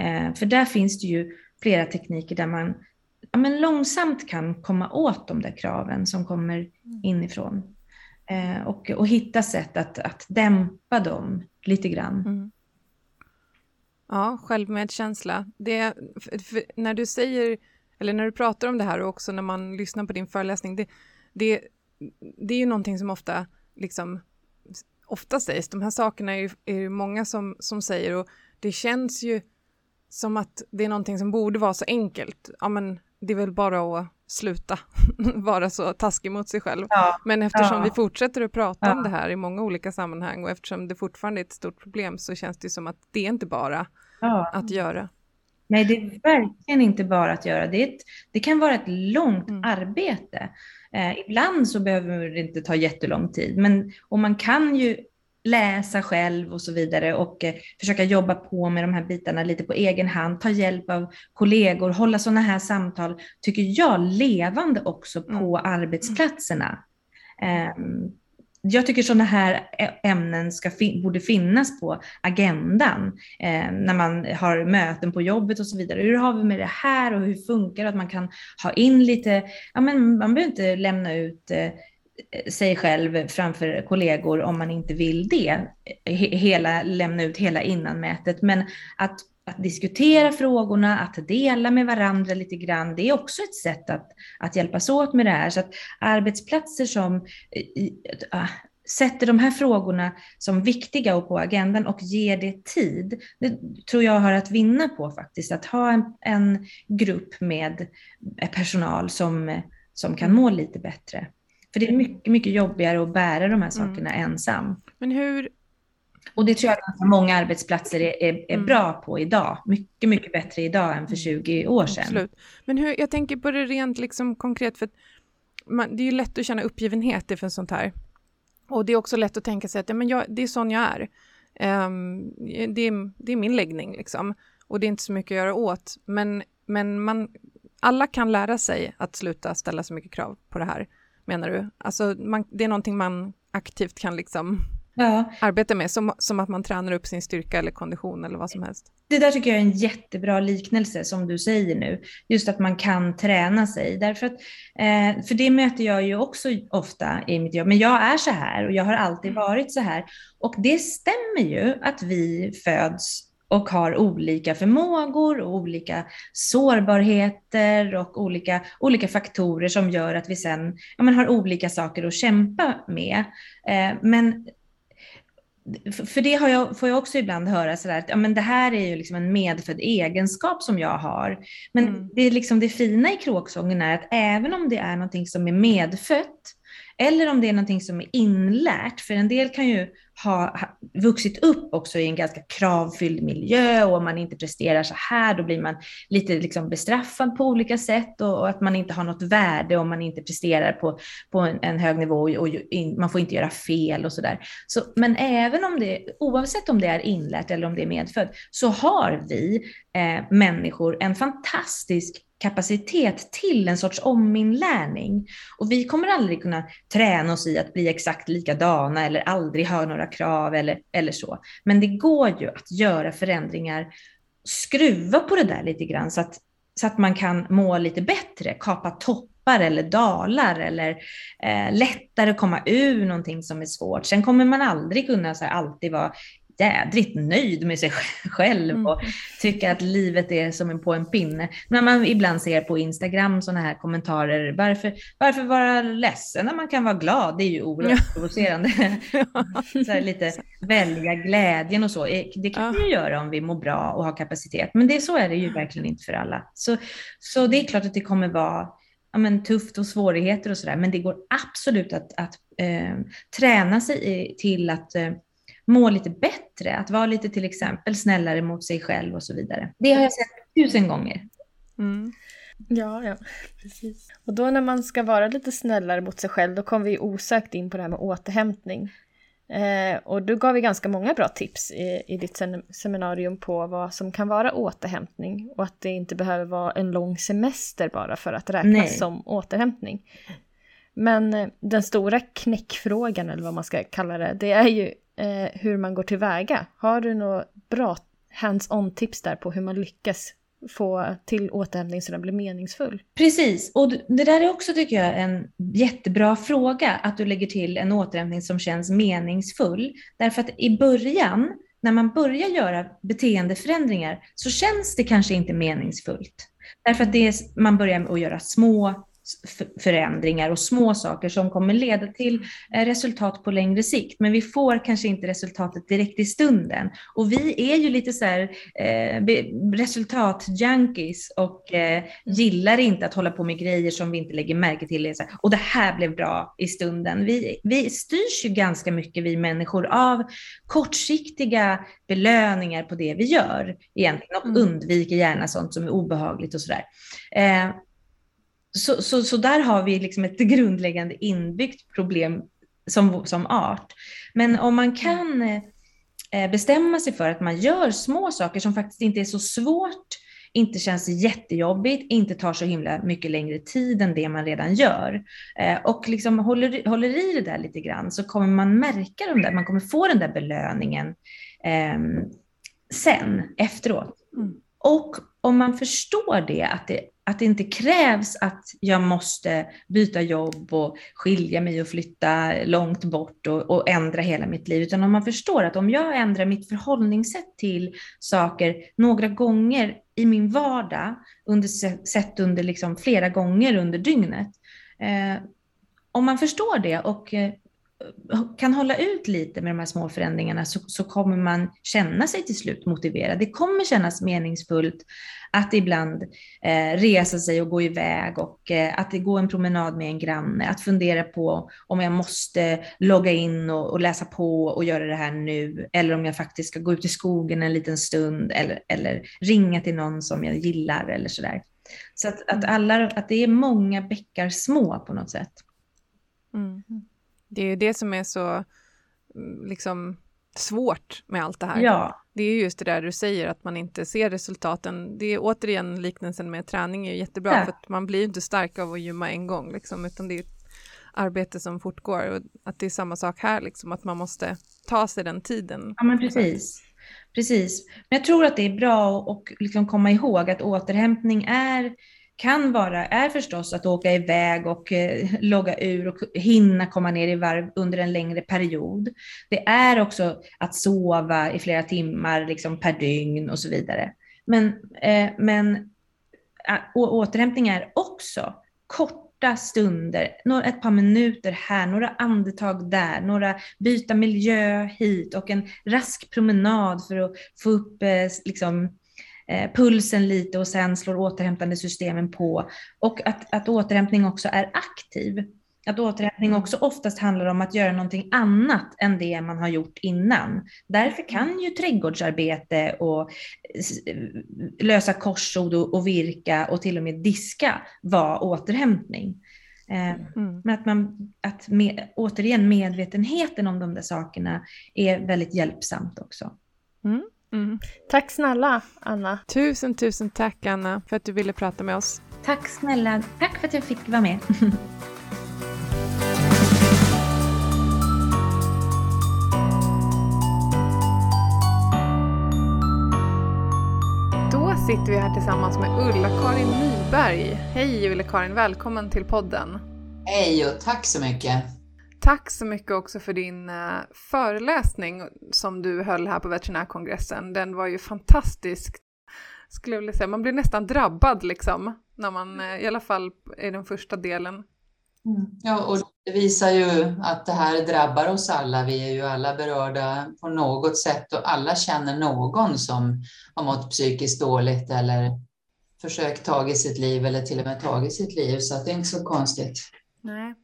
Eh, för där finns det ju flera tekniker där man ja, men långsamt kan komma åt de där kraven som kommer mm. inifrån. Eh, och, och hitta sätt att, att dämpa dem lite grann. Mm. Ja, självmedkänsla. Det, för, för när du säger, eller när du pratar om det här och också när man lyssnar på din föreläsning, det, det, det är ju någonting som ofta, liksom, ofta sägs. De här sakerna är ju är många som, som säger och det känns ju som att det är någonting som borde vara så enkelt. Ja, men det är väl bara att sluta vara så taskig mot sig själv. Ja, men eftersom ja. vi fortsätter att prata ja. om det här i många olika sammanhang och eftersom det fortfarande är ett stort problem så känns det som att det är inte bara att göra. Nej, det är verkligen inte bara att göra. Det, ett, det kan vara ett långt mm. arbete. Eh, ibland så behöver det inte ta jättelång tid, men och man kan ju läsa själv och så vidare och eh, försöka jobba på med de här bitarna lite på egen hand, ta hjälp av kollegor, hålla sådana här samtal, tycker jag, levande också på mm. arbetsplatserna. Um, jag tycker sådana här ämnen ska borde finnas på agendan eh, när man har möten på jobbet och så vidare. Hur har vi med det här och hur funkar det att man kan ha in lite, ja men man behöver inte lämna ut eh, sig själv framför kollegor om man inte vill det, hela, lämna ut hela innanmätet. Men att, att diskutera frågorna, att dela med varandra lite grann, det är också ett sätt att, att hjälpas åt med det här. Så att arbetsplatser som äh, sätter de här frågorna som viktiga och på agendan och ger det tid, det tror jag har att vinna på faktiskt. Att ha en, en grupp med personal som, som kan må lite bättre. För det är mycket, mycket jobbigare att bära de här sakerna mm. ensam. Men hur... Och det tror jag att många arbetsplatser är, är, är mm. bra på idag. Mycket, mycket bättre idag än för 20 mm. år sedan. Absolut. Men hur, jag tänker på det rent liksom konkret, för man, det är ju lätt att känna uppgivenhet inför sånt här. Och det är också lätt att tänka sig att ja, men jag, det är sån jag är. Um, det, är det är min läggning liksom. Och det är inte så mycket att göra åt. Men, men man, alla kan lära sig att sluta ställa så mycket krav på det här menar du? Alltså man, det är någonting man aktivt kan liksom ja. arbeta med, som, som att man tränar upp sin styrka eller kondition eller vad som helst. Det där tycker jag är en jättebra liknelse som du säger nu, just att man kan träna sig. Därför att, eh, för det möter jag ju också ofta i mitt jobb, men jag är så här och jag har alltid mm. varit så här. Och det stämmer ju att vi föds och har olika förmågor och olika sårbarheter och olika, olika faktorer som gör att vi sen ja, men har olika saker att kämpa med. Eh, men för det jag, får jag också ibland höra sådär att ja, men det här är ju liksom en medfödd egenskap som jag har. Men mm. det, är liksom det fina i kråksången är att även om det är någonting som är medfött eller om det är någonting som är inlärt, för en del kan ju har vuxit upp också i en ganska kravfylld miljö och om man inte presterar så här då blir man lite liksom bestraffad på olika sätt och, och att man inte har något värde om man inte presterar på, på en, en hög nivå och, och in, man får inte göra fel och sådär. Så, men även om det, oavsett om det är inlärt eller om det är medfött, så har vi eh, människor en fantastisk kapacitet till en sorts ominlärning. Och vi kommer aldrig kunna träna oss i att bli exakt likadana eller aldrig ha några krav eller, eller så. Men det går ju att göra förändringar, skruva på det där lite grann så att, så att man kan må lite bättre, kapa toppar eller dalar eller eh, lättare komma ur någonting som är svårt. Sen kommer man aldrig kunna så här, alltid vara jädrigt nöjd med sig själv mm. och tycka att livet är som en på en pinne. När man ibland ser på Instagram sådana här kommentarer, varför, varför vara ledsen när man kan vara glad? Det är ju oerhört provocerande. så lite välja glädjen och så. Eh, det kan vi ju göra om vi mår bra och har kapacitet, men det, så är det ju verkligen inte för alla. Så, så det är klart att det kommer vara ja, men, tufft och svårigheter och sådär, men det går absolut att, att eh, träna sig till att eh, må lite bättre, att vara lite till exempel snällare mot sig själv och så vidare. Det har jag sett tusen gånger. Mm. Ja, ja, precis. Och då när man ska vara lite snällare mot sig själv, då kommer vi osökt in på det här med återhämtning. Eh, och du gav vi ganska många bra tips i, i ditt seminarium på vad som kan vara återhämtning och att det inte behöver vara en lång semester bara för att räknas Nej. som återhämtning. Men eh, den stora knäckfrågan, eller vad man ska kalla det, det är ju eh, hur man går tillväga. Har du några bra hands-on tips där på hur man lyckas få till återhämtning så den blir meningsfull? Precis, och det där är också tycker jag en jättebra fråga, att du lägger till en återhämtning som känns meningsfull. Därför att i början, när man börjar göra beteendeförändringar, så känns det kanske inte meningsfullt. Därför att det är, man börjar med att göra små förändringar och små saker som kommer leda till eh, resultat på längre sikt. Men vi får kanske inte resultatet direkt i stunden. Och vi är ju lite så här eh, resultatjunkies och eh, mm. gillar inte att hålla på med grejer som vi inte lägger märke till. Och det här blev bra i stunden. Vi, vi styrs ju ganska mycket, vi människor, av kortsiktiga belöningar på det vi gör egentligen och mm. undviker gärna sånt som är obehagligt och sådär. Eh, så, så, så där har vi liksom ett grundläggande inbyggt problem som, som art. Men om man kan eh, bestämma sig för att man gör små saker som faktiskt inte är så svårt, inte känns jättejobbigt, inte tar så himla mycket längre tid än det man redan gör. Eh, och liksom håller, håller i det där lite grann så kommer man märka de där, man kommer få den där belöningen eh, sen, efteråt. Mm. Och om man förstår det, att det att det inte krävs att jag måste byta jobb och skilja mig och flytta långt bort och, och, ändra hela mitt liv, utan om man förstår att om jag ändrar mitt förhållningssätt till saker några gånger i min vardag, under, sett under liksom flera gånger under dygnet, eh, om man förstår det och eh, kan hålla ut lite med de här små förändringarna så, så, kommer man känna sig till slut motiverad. Det kommer kännas meningsfullt att ibland eh, resa sig och gå iväg och eh, att gå en promenad med en granne, att fundera på om jag måste logga in och, och, läsa på och göra det här nu, eller om jag faktiskt ska gå ut i skogen en liten stund eller, eller ringa till någon som jag gillar eller sådär. Så att, att, mm. alla, att det är många bäckar små på något sätt. Mm. Det är ju det som är så mm, liksom svårt med allt det här. Ja. Det är just det där du säger, att man inte ser resultaten. Det är återigen liknelsen med träning är jättebra, ja. för att man blir inte stark av att gymma en gång, liksom, utan det är ett arbete som fortgår. Och att det är samma sak här, liksom, att man måste ta sig den tiden. Ja, men precis. Precis. Men jag tror att det är bra att liksom komma ihåg att återhämtning är kan vara, är förstås att åka iväg och eh, logga ur och hinna komma ner i varv under en längre period. Det är också att sova i flera timmar liksom per dygn och så vidare. Men, eh, men eh, återhämtning är också korta stunder, ett par minuter här, några andetag där, några byta miljö hit och en rask promenad för att få upp eh, liksom, pulsen lite och sen slår återhämtande systemen på. Och att, att återhämtning också är aktiv. att återhämtning också oftast handlar om att göra någonting annat än det man har gjort innan. Därför kan ju trädgårdsarbete och lösa korsord och virka och till och med diska vara återhämtning. Eh, mm. Men att man, att med, återigen medvetenheten om de där sakerna är väldigt hjälpsamt också. Mm. Mm. Tack snälla Anna. Tusen, tusen tack Anna för att du ville prata med oss. Tack snälla. Tack för att jag fick vara med. Då sitter vi här tillsammans med Ulla-Karin Nyberg. Hej Ulla-Karin, välkommen till podden. Hej och tack så mycket. Tack så mycket också för din uh, föreläsning som du höll här på veterinärkongressen. Den var ju fantastisk, skulle jag vilja säga. Man blir nästan drabbad liksom, när man, uh, i alla fall i den första delen. Mm. Ja, och det visar ju att det här drabbar oss alla. Vi är ju alla berörda på något sätt och alla känner någon som har mått psykiskt dåligt eller försökt ta sitt liv eller till och med tagit sitt liv, så att det är inte så konstigt. Nej,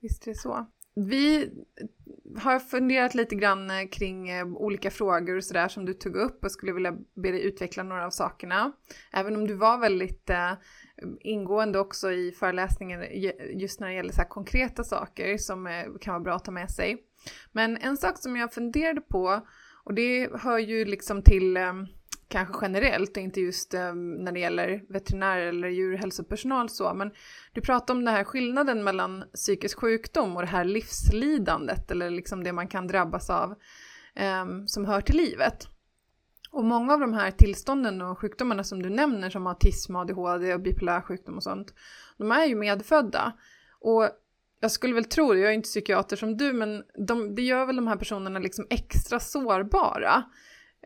visst är det så. Vi har funderat lite grann eh, kring eh, olika frågor och sådär som du tog upp och skulle vilja be dig utveckla några av sakerna. Även om du var väldigt eh, ingående också i föreläsningen just när det gäller så konkreta saker som kan vara bra att ta med sig. Men en sak som jag funderade på och det hör ju liksom till kanske generellt och inte just eh, när det gäller veterinärer eller djurhälsopersonal så, men du pratar om den här skillnaden mellan psykisk sjukdom och det här livslidandet eller liksom det man kan drabbas av eh, som hör till livet. Och många av de här tillstånden och sjukdomarna som du nämner som autism, ADHD och bipolär sjukdom och sånt, de är ju medfödda. Och jag skulle väl tro, jag är inte psykiater som du, men de, det gör väl de här personerna liksom extra sårbara.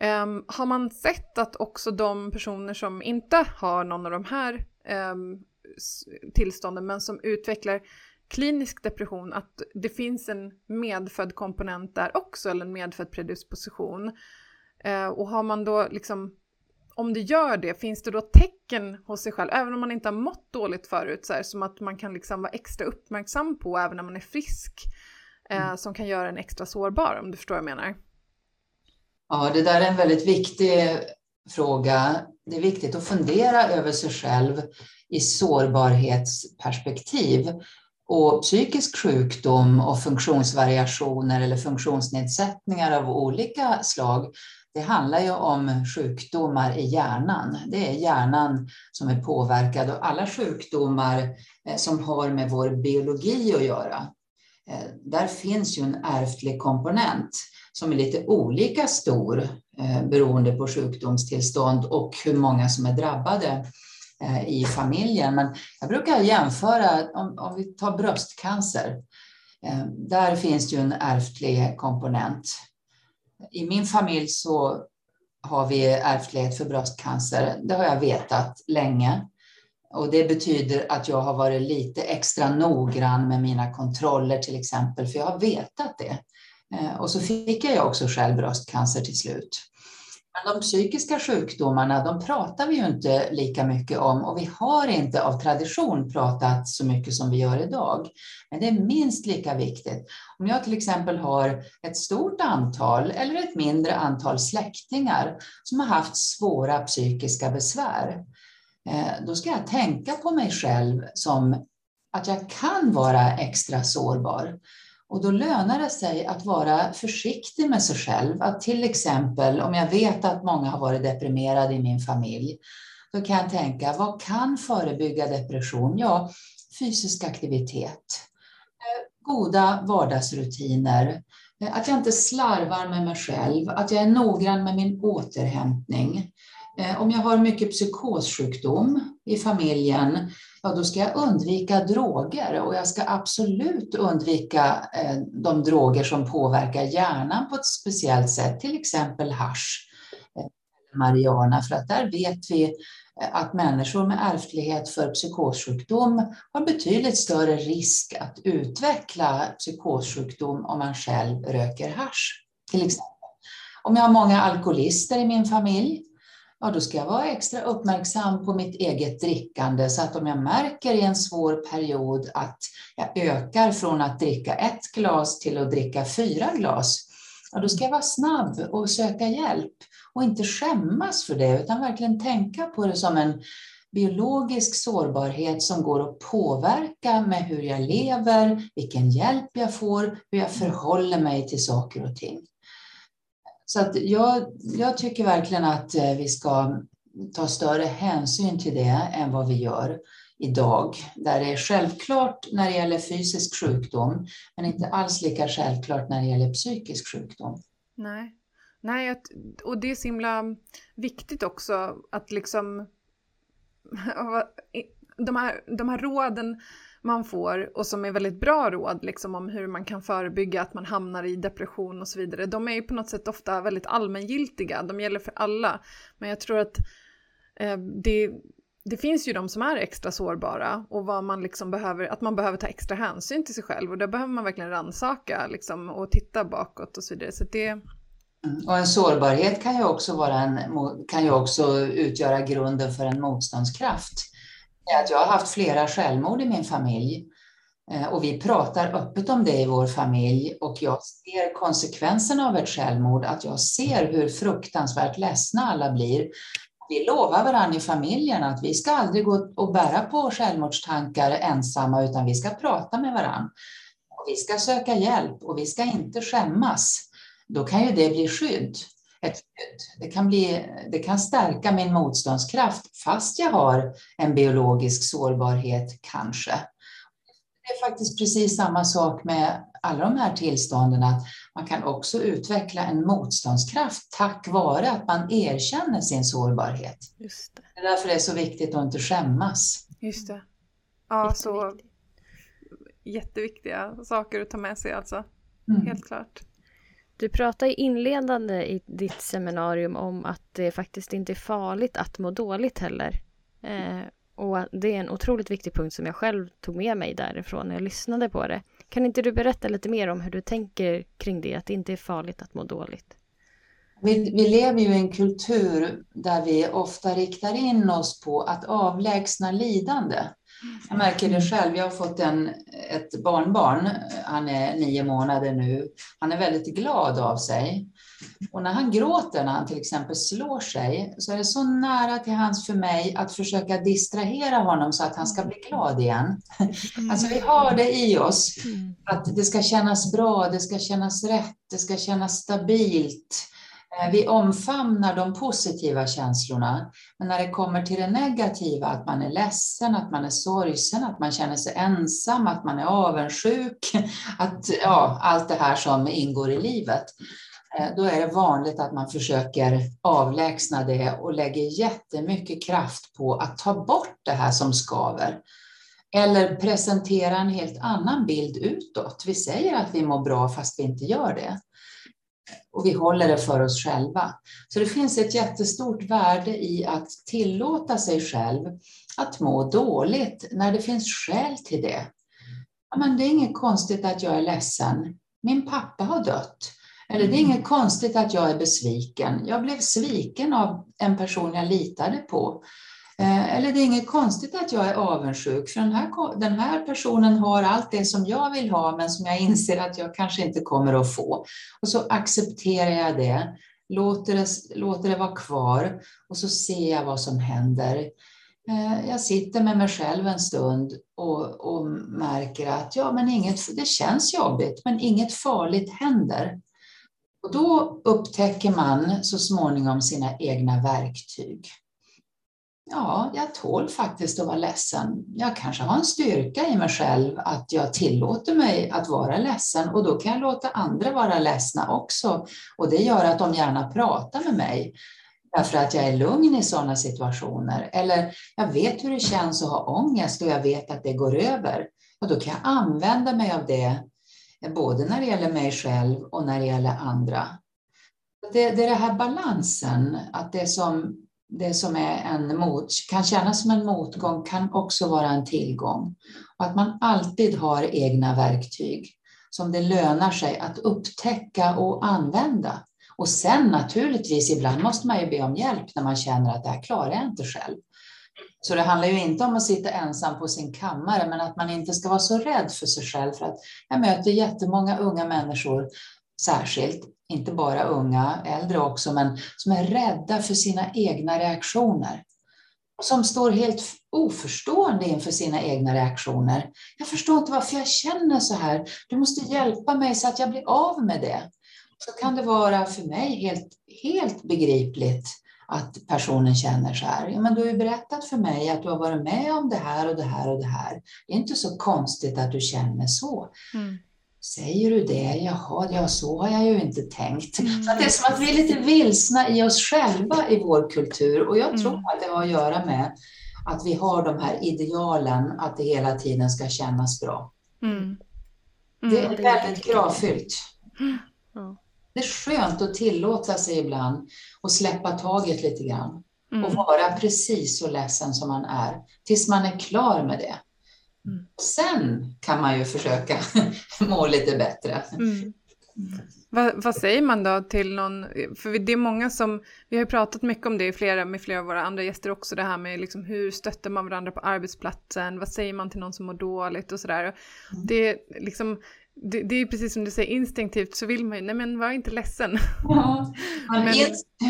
Um, har man sett att också de personer som inte har någon av de här um, tillstånden men som utvecklar klinisk depression, att det finns en medfödd komponent där också, eller en medfödd predisposition. Uh, och har man då liksom, om det gör det, finns det då tecken hos sig själv, även om man inte har mått dåligt förut, så här, som att man kan liksom vara extra uppmärksam på även när man är frisk, uh, mm. som kan göra en extra sårbar, om du förstår vad jag menar? Ja, det där är en väldigt viktig fråga. Det är viktigt att fundera över sig själv i sårbarhetsperspektiv. Och psykisk sjukdom och funktionsvariationer eller funktionsnedsättningar av olika slag, det handlar ju om sjukdomar i hjärnan. Det är hjärnan som är påverkad och alla sjukdomar eh, som har med vår biologi att göra, eh, där finns ju en ärftlig komponent som är lite olika stor eh, beroende på sjukdomstillstånd och hur många som är drabbade eh, i familjen. Men jag brukar jämföra, om, om vi tar bröstcancer, eh, där finns ju en ärftlig komponent. I min familj så har vi ärftlighet för bröstcancer. Det har jag vetat länge. Och det betyder att jag har varit lite extra noggrann med mina kontroller till exempel, för jag har vetat det. Eh, och så fick jag också själv bröstcancer till slut. Men de psykiska sjukdomarna, de pratar vi ju inte lika mycket om och vi har inte av tradition pratat så mycket som vi gör idag. Men det är minst lika viktigt. Om jag till exempel har ett stort antal eller ett mindre antal släktingar som har haft svåra psykiska besvär, eh, då ska jag tänka på mig själv som att jag kan vara extra sårbar. Och då lönar det sig att vara försiktig med sig själv. Att till exempel, om jag vet att många har varit deprimerade i min familj, då kan jag tänka, vad kan förebygga depression? Ja, fysisk aktivitet, eh, goda vardagsrutiner, eh, att jag inte slarvar med mig själv, att jag är noggrann med min återhämtning. Eh, om jag har mycket psykossjukdom i familjen, ja då ska jag undvika droger och jag ska absolut undvika eh, de droger som påverkar hjärnan på ett speciellt sätt, till exempel hash eh, eller eh, marijuana, för att där vet vi eh, att människor med ärftlighet för psykossjukdom har betydligt större risk att utveckla psykossjukdom om man själv röker hash. Till exempel. Om jag har många alkoholister i min familj, ja då ska jag vara extra uppmärksam på mitt eget drickande så att om jag märker i en svår period att jag ökar från att dricka ett glas till att dricka fyra glas, ja då ska jag vara snabb och söka hjälp och inte skämmas för det utan verkligen tänka på det som en biologisk sårbarhet som går att påverka med hur jag lever, vilken hjälp jag får, hur jag förhåller mig till saker och ting. Så att jag, jag tycker verkligen att eh, vi ska ta större hänsyn till det än vad vi gör idag, där det är självklart när det gäller fysisk sjukdom, men inte alls lika självklart när det gäller psykisk sjukdom. Nej, Nej och det är så himla viktigt också att liksom de här, de här råden man får och som är väldigt bra råd liksom om hur man kan förebygga att man hamnar i depression och så vidare. De är ju på något sätt ofta väldigt allmängiltiga, de gäller för alla. Men jag tror att eh, det, det finns ju de som är extra sårbara och vad man liksom behöver, att man behöver ta extra hänsyn till sig själv och där behöver man verkligen rannsaka liksom, och titta bakåt och så vidare. Så det... Mm. Och en sårbarhet kan ju också, vara en, kan ju också utgöra grunden för en motståndskraft att jag har haft flera självmord i min familj eh, och vi pratar öppet om det i vår familj och jag ser konsekvenserna av ett självmord, att jag ser hur fruktansvärt ledsna alla blir. Vi lovar varandra i familjen att vi ska aldrig gå och bära på självmordstankar ensamma, utan vi ska prata med varandra. Och vi ska söka hjälp och vi ska inte skämmas. Då kan ju det bli skydd ett. Det kan, bli, det kan stärka min motståndskraft fast jag har en biologisk sårbarhet kanske. Det är faktiskt precis samma sak med alla de här tillstånden, att man kan också utveckla en motståndskraft tack vare att man erkänner sin sårbarhet. Just det. det är därför det är så viktigt att inte skämmas. Just det. Ja, så jätteviktiga saker att ta med sig alltså. Mm. Helt klart. Du pratar inledande i ditt seminarium om att det faktiskt inte är farligt att må dåligt heller. Eh, och det är en otroligt viktig punkt som jag själv tog med mig därifrån när jag lyssnade på det. Kan inte du berätta lite mer om hur du tänker kring det, att det inte är farligt att må dåligt? Vi, vi lever ju i en kultur där vi ofta riktar in oss på att avlägsna lidande. Jag märker det själv. Jag har fått en, ett barnbarn. Han är nio månader nu. Han är väldigt glad av sig. Och när han gråter, när han till exempel slår sig, så är det så nära till hans för mig att försöka distrahera honom så att han ska bli glad igen. Alltså vi har det i oss, att det ska kännas bra, det ska kännas rätt, det ska kännas stabilt. Eh, vi omfamnar de positiva känslorna, men när det kommer till det negativa, att man är ledsen, att man är sorgsen, att man känner sig ensam, att man är avundsjuk, att, ja, allt det här som ingår i livet, eh, då är det vanligt att man försöker avlägsna det och lägger jättemycket kraft på att ta bort det här som skaver. Eller presentera en helt annan bild utåt. Vi säger att vi mår bra fast vi inte gör det och vi håller det för oss själva. Så det finns ett jättestort värde i att tillåta sig själv att må dåligt när det finns skäl till det. Men det är inget konstigt att jag är ledsen. Min pappa har dött. Eller det är inget konstigt att jag är besviken. Jag blev sviken av en person jag litade på. Eh, eller det är inget konstigt att jag är avundsjuk, för den här, den här personen har allt det som jag vill ha, men som jag inser att jag kanske inte kommer att få. Och så accepterar jag det, låter det, låter det vara kvar och så ser jag vad som händer. Eh, jag sitter med mig själv en stund och, och märker att ja, men inget, det känns jobbigt, men inget farligt händer. Och då upptäcker man så småningom sina egna verktyg ja, jag tål faktiskt att vara ledsen. Jag kanske har en styrka i mig själv att jag tillåter mig att vara ledsen och då kan jag låta andra vara ledsna också. Och det gör att de gärna pratar med mig därför att jag är lugn i sådana situationer. Eller jag vet hur det känns att ha ångest och jag vet att det går över. Och då kan jag använda mig av det både när det gäller mig själv och när det gäller andra. Det, det är den här balansen, att det som det som är en mot, kan kännas som en motgång kan också vara en tillgång. Och att man alltid har egna verktyg som det lönar sig att upptäcka och använda. Och sen naturligtvis, ibland måste man ju be om hjälp när man känner att det här klarar jag inte själv. Så det handlar ju inte om att sitta ensam på sin kammare, men att man inte ska vara så rädd för sig själv. För att jag möter jättemånga unga människor, särskilt, inte bara unga, äldre också, men som är rädda för sina egna reaktioner. Som står helt oförstående inför sina egna reaktioner. Jag förstår inte varför jag känner så här. Du måste hjälpa mig så att jag blir av med det. Så kan det vara för mig helt, helt begripligt att personen känner så här. Ja, men du har ju berättat för mig att du har varit med om det här och det här och det här. Det är inte så konstigt att du känner så. Mm. Säger du det? Jaha, ja, så har jag ju inte tänkt. Mm. Så det är som att vi är lite vilsna i oss själva i vår kultur och jag mm. tror att det har att göra med att vi har de här idealen att det hela tiden ska kännas bra. Mm. mm. Det är väldigt kravfyllt. Det är skönt att tillåta sig ibland och släppa taget lite grann och vara precis så ledsen som man är tills man är klar med det. Mm. Sen kan man ju försöka må lite bättre. Mm. Vad, vad, säger man då till någon, för det är många som, vi har ju pratat mycket om det flera, med flera av våra andra gäster också, det här med liksom hur stöttar man varandra på arbetsplatsen, vad säger man till någon som mår dåligt och sådär. Mm. Det liksom, det, det, är precis som du säger, instinktivt så vill man ju, nej men var inte ledsen. Ja, men,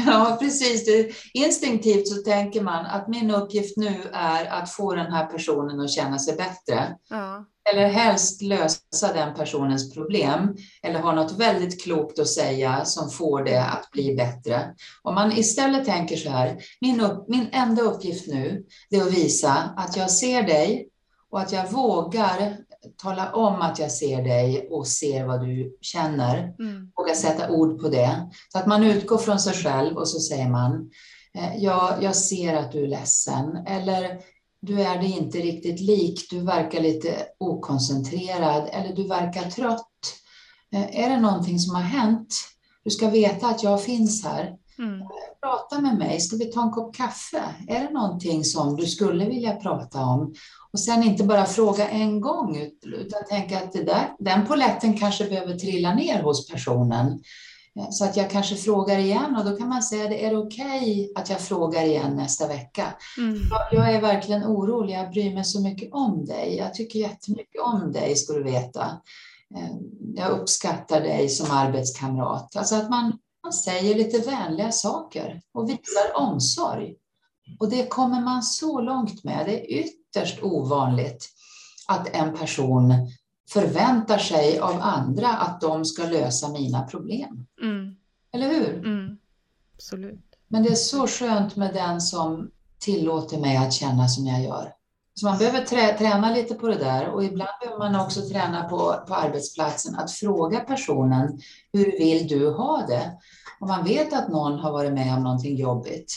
ja precis. Instinktivt så tänker man att min uppgift nu är att få den här personen att känna sig bättre. Ja. Eller helst lösa den personens problem. Eller ha något väldigt klokt att säga som får det att bli bättre. Om man istället tänker så här, min, upp, min enda uppgift nu är att visa att jag ser dig och att jag vågar tala om att jag ser dig och ser vad du känner. Mm. Våga sätta ord på det. Så att man utgår från sig själv och så säger man, eh, ja, jag ser att du är ledsen. Eller du är det inte riktigt lik, du verkar lite okoncentrerad eller du verkar trött. Eh, är det någonting som har hänt? Du ska veta att jag finns här. Mm. Prata med mig, ska vi ta en kopp kaffe? Är det någonting som du skulle vilja prata om? Och sen inte bara fråga en gång, utan tänka att det där, den poletten kanske behöver trilla ner hos personen. Så att jag kanske frågar igen och då kan man säga, det är okej okay att jag frågar igen nästa vecka? Mm. Jag är verkligen orolig, jag bryr mig så mycket om dig. Jag tycker jättemycket om dig, ska du veta. Eh, jag uppskattar dig som arbetskamrat. Alltså att man, man säger lite vänliga saker och visar omsorg. Och det kommer man så långt med. Det är ytterst ovanligt att en person förväntar sig av andra att de ska lösa mina problem. Mm. Eller hur? Mm. Absolut. Men det är så skönt med den som tillåter mig att känna som jag gör. Så man behöver trä, träna lite på det där och ibland behöver man också träna på, på arbetsplatsen att fråga personen hur vill du ha det? Om man vet att någon har varit med om någonting jobbigt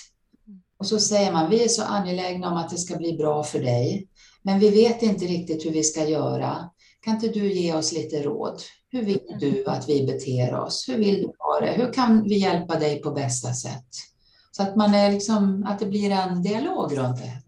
och så säger man vi är så angelägna om att det ska bli bra för dig men vi vet inte riktigt hur vi ska göra. Kan inte du ge oss lite råd? Hur vill du att vi beter oss? Hur vill du ha det? Hur kan vi hjälpa dig på bästa sätt? Så att, man är liksom, att det blir en dialog runt det,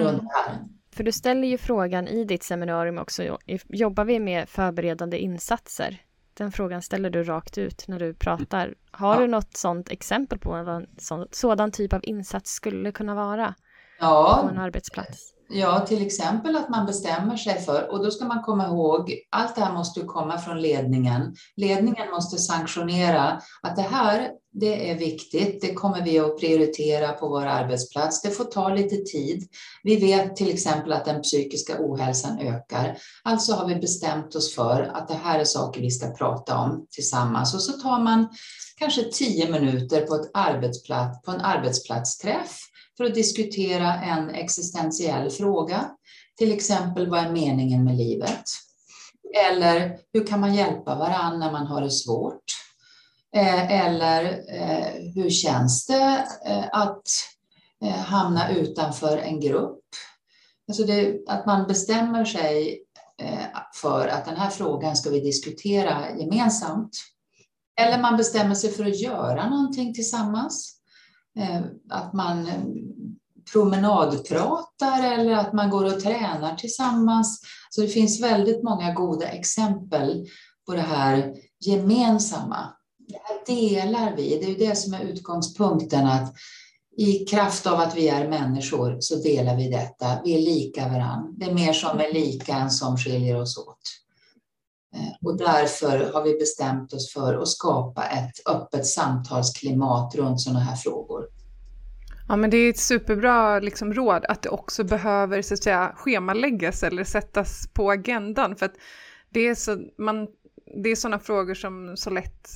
runt mm. det här. För du ställer ju frågan i ditt seminarium också, jobbar vi med förberedande insatser? Den frågan ställer du rakt ut när du pratar. Har ja. du något sådant exempel på vad en sån, sådan typ av insats skulle kunna vara ja. på en arbetsplats? Ja, till exempel att man bestämmer sig för, och då ska man komma ihåg, allt det här måste ju komma från ledningen. Ledningen måste sanktionera att det här, det är viktigt, det kommer vi att prioritera på vår arbetsplats. Det får ta lite tid. Vi vet till exempel att den psykiska ohälsan ökar. Alltså har vi bestämt oss för att det här är saker vi ska prata om tillsammans. Och så tar man kanske tio minuter på, ett arbetsplats, på en arbetsplatsträff för att diskutera en existentiell fråga. Till exempel, vad är meningen med livet? Eller hur kan man hjälpa varandra när man har det svårt? Eh, eller eh, hur känns det eh, att hamna utanför en grupp? Alltså det, att man bestämmer sig för att den här frågan ska vi diskutera gemensamt. Eller man bestämmer sig för att göra någonting tillsammans. Eh, att man eh, promenadpratar eller att man går och tränar tillsammans. Så det finns väldigt många goda exempel på det här gemensamma. Det här delar vi. Det är ju det som är utgångspunkten, att i kraft av att vi är människor så delar vi detta. Vi är lika varann. Det är mer som är lika än som skiljer oss åt. Eh, och därför har vi bestämt oss för att skapa ett öppet samtalsklimat runt sådana här frågor. Ja, men det är ett superbra liksom, råd att det också behöver så att säga, schemaläggas eller sättas på agendan. För att det är, så, man, det är sådana frågor som så lätt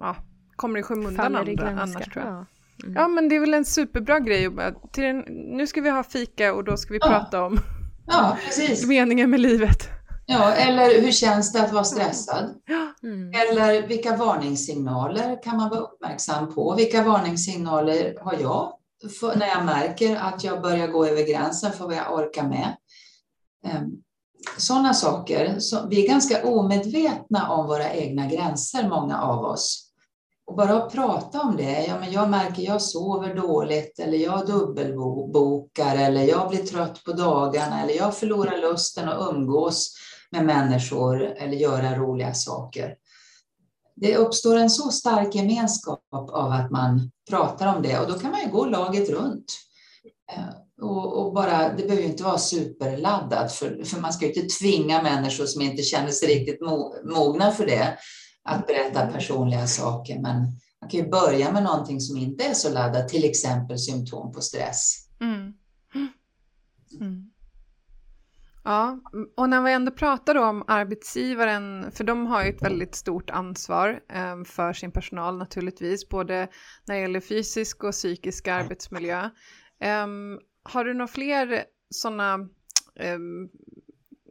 ja, kommer i skymundan andra, annars tror jag. Ja. Mm. ja. men det är väl en superbra grej. Till en, nu ska vi ha fika och då ska vi ja. prata om ja, meningen med livet. Ja, eller hur känns det att vara stressad? Mm. Eller vilka varningssignaler kan man vara uppmärksam på? Vilka varningssignaler har jag när jag märker att jag börjar gå över gränsen för vad jag orkar med? Ehm, Sådana saker. Så vi är ganska omedvetna om våra egna gränser, många av oss. Och bara att prata om det, ja, men jag märker jag sover dåligt eller jag dubbelbokar eller jag blir trött på dagarna eller jag förlorar lusten att umgås med människor eller göra roliga saker. Det uppstår en så stark gemenskap av att man pratar om det och då kan man ju gå laget runt. Eh, och, och, bara, det behöver ju inte vara superladdat, för, för man ska ju inte tvinga människor som inte känner sig riktigt mo, mogna för det att berätta personliga saker. Men man kan ju börja med någonting som inte är så laddat, till exempel symptom på stress. Mm. Mm. Ja, och när vi ändå pratar om arbetsgivaren, för de har ju ett väldigt stort ansvar ehm, för sin personal naturligtvis, både när det gäller fysisk och psykisk arbetsmiljö. Ehm, har du några fler sådana ehm,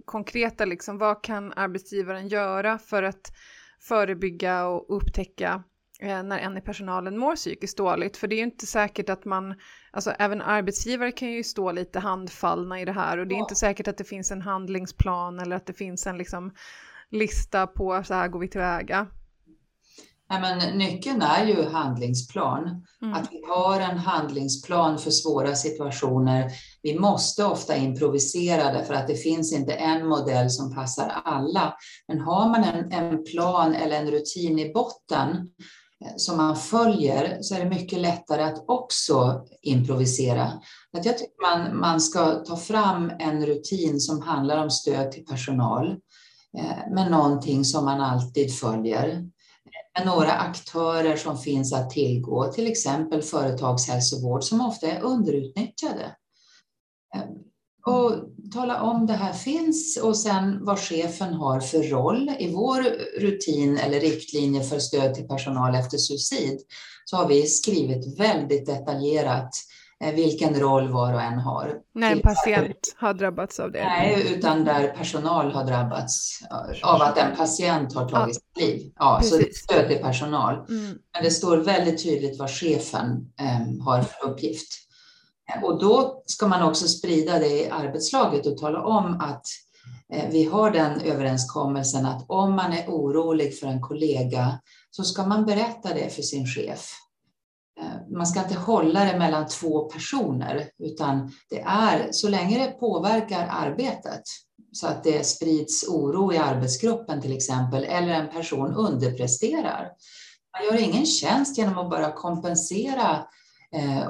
konkreta, liksom, vad kan arbetsgivaren göra för att förebygga och upptäcka eh, när en i personalen mår psykiskt dåligt. För det är ju inte säkert att man, alltså även arbetsgivare kan ju stå lite handfallna i det här och det är inte säkert att det finns en handlingsplan eller att det finns en liksom lista på så här går vi tillväga. Nej, men nyckeln är ju handlingsplan. Mm. Att vi har en handlingsplan för svåra situationer. Vi måste ofta improvisera därför att det finns inte en modell som passar alla. Men har man en, en plan eller en rutin i botten Eh, som man följer så är det mycket lättare att också improvisera. Att jag tycker man, man ska ta fram en rutin som handlar om stöd till personal eh, med någonting som man alltid följer med några aktörer som finns att tillgå, till exempel företagshälsovård som ofta är underutnyttjade. Eh, och tala om det här finns och sen vad chefen har för roll. I vår rutin eller riktlinje för stöd till personal efter suicid så har vi skrivit väldigt detaljerat Eh, vilken roll var och en har. När en patient har drabbats av det? Nej, utan där personal har drabbats av att en patient har tagit sitt liv. Ja, så det stöd till personal. Mm. Men det står väldigt tydligt vad chefen um, har för uppgift. Och då ska man också sprida det i arbetslaget och tala om att eh, vi har den överenskommelsen att om man är orolig för en kollega så ska man berätta det för sin chef. Eh, man ska inte hålla det mellan två personer, utan det är så länge det påverkar arbetet, så att det sprids oro i arbetsgruppen till exempel, eller en person underpresterar. Man gör ingen tjänst genom att bara kompensera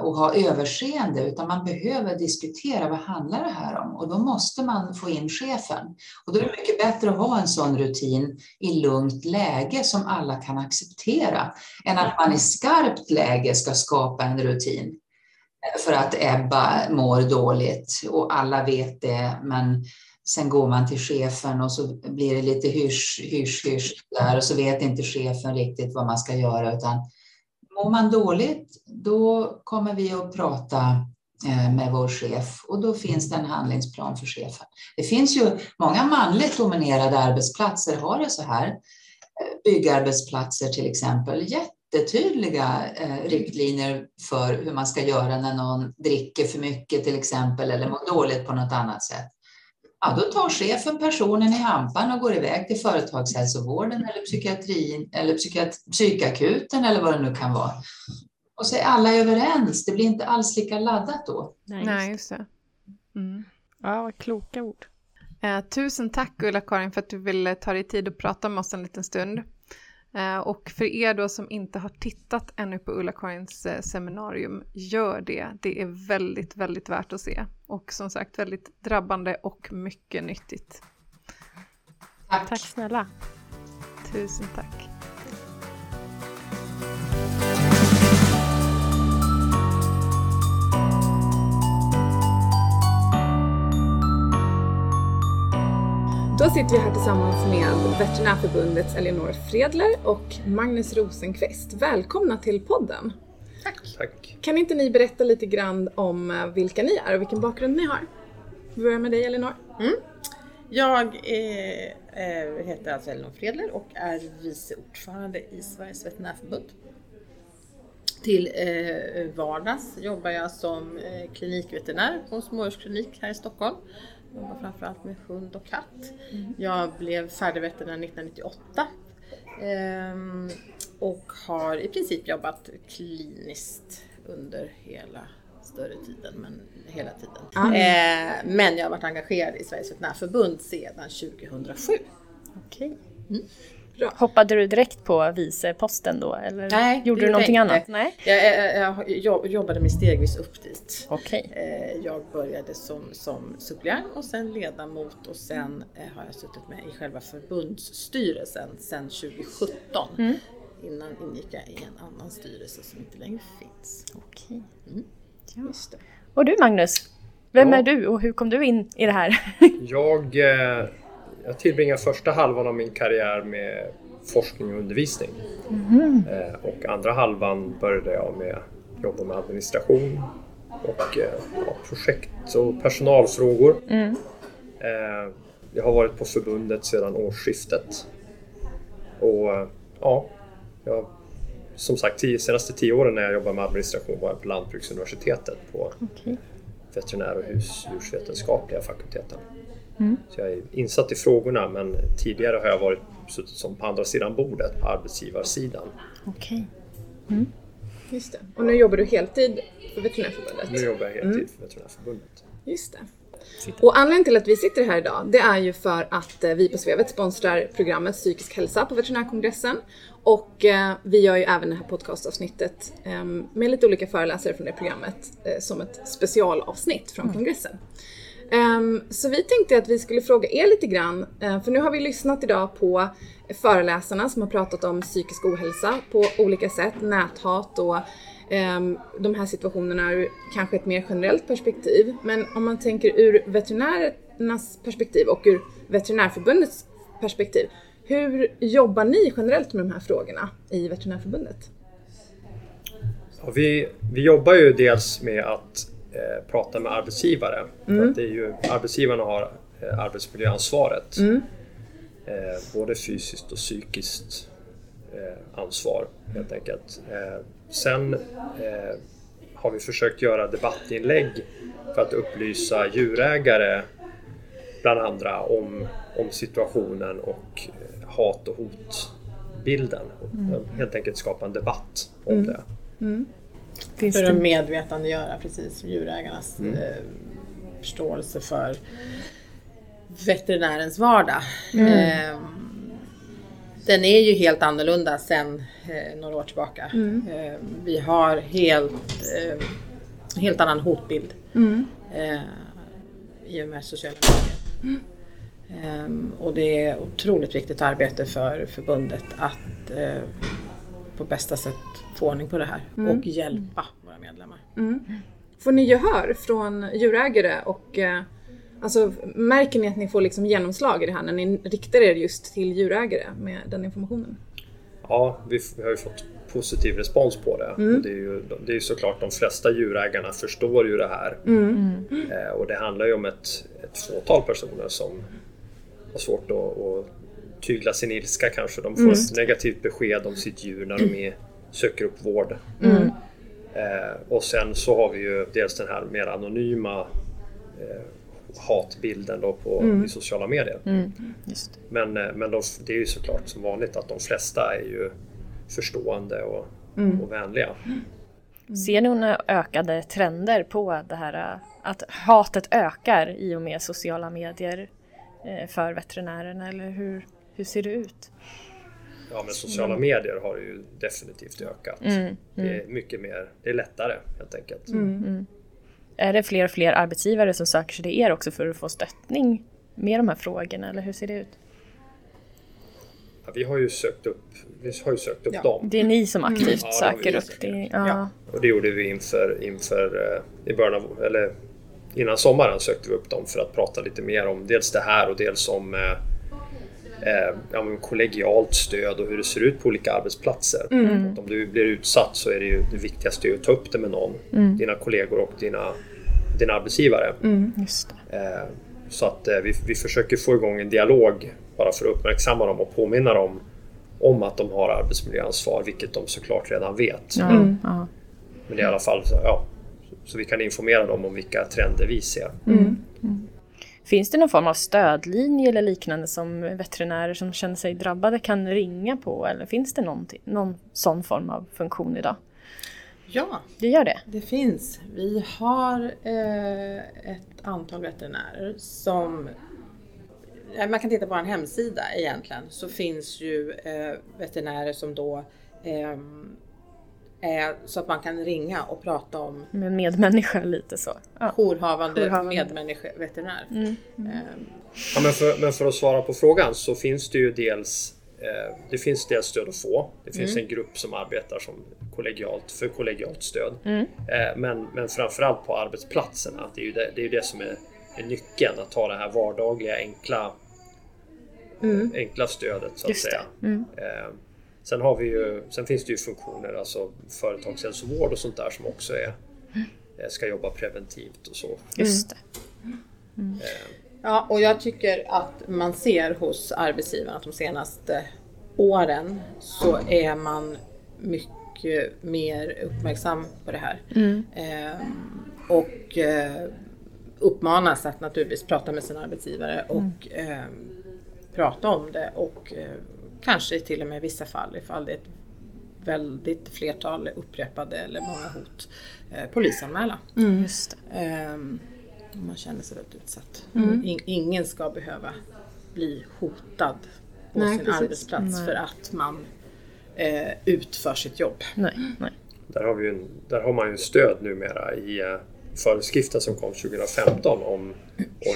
och ha överseende, utan man behöver diskutera vad handlar det här om? Och då måste man få in chefen. Och då är det mycket bättre att ha en sån rutin i lugnt läge som alla kan acceptera, än att man i skarpt läge ska skapa en rutin eh, för att Ebba mår dåligt och alla vet det, men sen går man till chefen och så blir det lite hysch, hysch, hysch där och så vet inte chefen riktigt vad man ska göra, utan Mår man dåligt, då kommer vi att prata eh, med vår chef och då finns det en handlingsplan för chefen. Det finns ju många manligt dominerade arbetsplatser har det så här. Eh, byggarbetsplatser till exempel, jättetydliga eh, riktlinjer för hur man ska göra när någon dricker för mycket till exempel eller mår dåligt på något annat sätt. Ja, då tar chefen personen i hampan och går iväg till företagshälsovården eller psykiatrin eller psykiat psykakuten eller vad det nu kan vara. Och så är alla överens. Det blir inte alls lika laddat då. Nej, just det. Mm. Ja, vad kloka ord. Eh, tusen tack Ulla-Karin för att du ville ta dig tid att prata med oss en liten stund. Eh, och för er då som inte har tittat ännu på Ulla-Karins eh, seminarium, gör det. Det är väldigt, väldigt värt att se. Och som sagt väldigt drabbande och mycket nyttigt. Tack, tack snälla. Tusen tack. Då sitter vi här tillsammans med Veterinärförbundets Elinor Fredler och Magnus Rosenqvist. Välkomna till podden! Tack! Tack. Kan inte ni berätta lite grann om eh, vilka ni är och vilken bakgrund ni har? Vi börjar med dig Elinor. Mm. Jag är, äh, heter alltså Elinor Fredler och är vice ordförande i Sveriges veterinärförbund. Till eh, vardags jobbar jag som eh, klinikveterinär på en smådjursklinik här i Stockholm jobbar framförallt med hund och katt. Mm. Jag blev färdig veterinär 1998 ehm, och har i princip jobbat kliniskt under hela större tiden, men hela tiden. Mm. Eh, men jag har varit engagerad i Sveriges veterinärförbund sedan 2007. Okej. Mm. Bra. Hoppade du direkt på viceposten då eller Nej, gjorde du någonting annat? Nej, jag, jag, jobbade mig stegvis upp dit. Okay. Eh, jag började som, som suppleant och sen ledamot och sen eh, har jag suttit med i själva förbundsstyrelsen sedan 2017. Mm. Innan ingick jag i en annan styrelse som inte längre finns. Okej. Mm. Ja. Och du Magnus, vem ja. är du och hur kom du in i det här? jag eh jag tillbringade första halvan av min karriär med forskning och undervisning. Mm. och andra halvan började jag med jobba med administration och eh, ja, projekt och personalfrågor. Mm. Eh, jag har varit på förbundet sedan årsskiftet. Och ja, jag, som sagt, de senaste tio åren när jag jobbade med administration var jag på Lantbruksuniversitetet på okay. veterinär och husdjursvetenskapliga fakulteten. Mm. Så jag är insatt i frågorna men tidigare har jag varit suttit som på andra sidan bordet, på arbetsgivarsidan. Okej. Okay. Mm. Just det. Och nu jobbar du heltid för Veterinärförbundet? Nu jobbar jag heltid mm. för Veterinärförbundet. Just det. Och anledningen till att vi sitter här idag, det är ju för att eh, vi på Svevet sponsrar programmet Psykisk hälsa på Veterinärkongressen. Och eh, vi gör ju även det här podcastavsnittet eh, med lite olika föreläsare från det programmet eh, som ett specialavsnitt från mm. kongressen. Um, Ehm, så vi tänkte att vi skulle fråga er lite grann, uh, för nu har vi lyssnat idag på föreläsarna som har pratat om psykisk ohälsa på olika sätt, näthat och um, de här situationerna ur kanske ett mer generellt perspektiv. Men om man tänker ur veterinärernas perspektiv och ur Veterinärförbundets perspektiv, hur jobbar ni generellt med de här frågorna i Veterinärförbundet? Ja, vi, vi jobbar ju dels med att eh, prata med arbetsgivare. Mm. För att det är ju, arbetsgivarna har eh, arbetsmiljöansvaret. Mm. Eh, både fysiskt och psykiskt eh, ansvar helt enkelt. Eh, sen eh, har vi försökt göra debattinlägg för att upplysa djurägare bland andra om, om situationen och hat och hotbilden. Mm. Helt enkelt skapa en debatt om mm. det. Mm. Finns för att medvetandegöra precis djurägarnas mm. eh, förståelse för veterinärens vardag. Mm. Eh, den är ju helt annorlunda sedan eh, några år tillbaka. Mm. Eh, vi har helt, eh, helt annan hotbild mm. eh, i och med sociala medier. Um, och det är otroligt viktigt arbete för förbundet att uh, på bästa sätt få ordning på det här mm. och hjälpa våra medlemmar. Mm. Får ni gehör från djurägare och eh, alltså, märker ni att ni får liksom genomslag i det här när ni riktar er just till djurägare med den informationen? Ja, vi, vi har ju fått positiv respons på det. Mm. Det, är ju, det är ju såklart de flesta djurägarna förstår ju det här. Mm. Eh, och det handlar ju om ett, ett fåtal personer som har svårt att, att tygla sin ilska kanske. De får mm. ett negativt besked om sitt djur när de är söker upp vård. Mm. Eh, och sen så har vi ju dels den här mer anonyma eh, hatbilden då på, mm. i sociala medier. Mm. Men, eh, men de, det är ju såklart som vanligt att de flesta är ju förstående och, mm. och vänliga. Ser ni några ökade trender på det här eh, att hatet ökar i och med sociala medier eh, för veterinärerna eller hur, hur ser det ut? Ja, men sociala medier har ju definitivt ökat. Mm, Det är mycket mer, det är lättare helt enkelt. Är det fler och fler arbetsgivare som söker sig till er också för att få stöttning med de här frågorna eller hur ser det ut? Ja, vi har ju sökt upp, vi har ju sökt upp Ja. dem. Det är ni som aktivt Ja, vi söker gjort. upp det? Ja. Ja. Och det gjorde vi inför, inför eh, i början av, eller innan sommaren sökte vi upp dem för att prata lite mer om dels det här och dels om eh, ja, men kollegialt stöd och hur det ser ut på olika arbetsplatser. Att om du blir utsatt så är det ju det viktigaste att ta upp det med någon, dina kollegor och dina, dina arbetsgivare. Just det. Eh, Så att eh, vi, vi försöker få igång en dialog bara för att uppmärksamma dem och påminna dem om att de har arbetsmiljöansvar, vilket de såklart redan vet. Ja. Men det är i alla fall så, ja, så vi kan informera dem om vilka trender vi ser. Finns det någon form av stödlinje eller liknande som veterinärer som känner sig drabbade kan ringa på? Eller finns det någonting, någon sån form av funktion idag? Ja, Det gör det? det finns. Vi har eh, ett antal veterinärer som Ja, Man kan titta på en hemsida egentligen så finns ju eh, veterinärer som då ehm, är så att man kan ringa och prata om Med medmänniska lite så? Ja. jourhavande Jourhavande. medmänniskoveterinär. Mm. Ehm, Ja, men, för, men för att svara på frågan så finns det ju dels eh, det finns dels stöd att få. Det finns en grupp som arbetar som kollegialt, för kollegialt stöd. Eh, men, men framförallt på arbetsplatserna. Det är ju det, det, är det som är, är nyckeln, att ha det här vardagliga enkla, enkla stödet så att Just säga. Mm. Sen, har vi ju, sen finns det ju funktioner, alltså företagshälsovård och sånt där som också är, eh, ska jobba preventivt och så. Just det. Eh, Ja, och jag tycker att man ser hos arbetsgivarna att de senaste åren så är man mycket mer uppmärksam på det här. Och eh, uppmanas att naturligtvis prata med sin arbetsgivare och ehm, prata om det och eh, kanske till och med i vissa fall, ifall det är ett väldigt flertal upprepade eller många hot, eh, polisanmäla. Just det. Ehm, om man känner sig väldigt utsatt. In, ingen ska behöva bli hotad på Nej, sin precis. arbetsplats för att man eh, utför sitt jobb. Nej, nej. Där har, vi en, där har man ju stöd numera i eh, föreskriften som kom 2015 om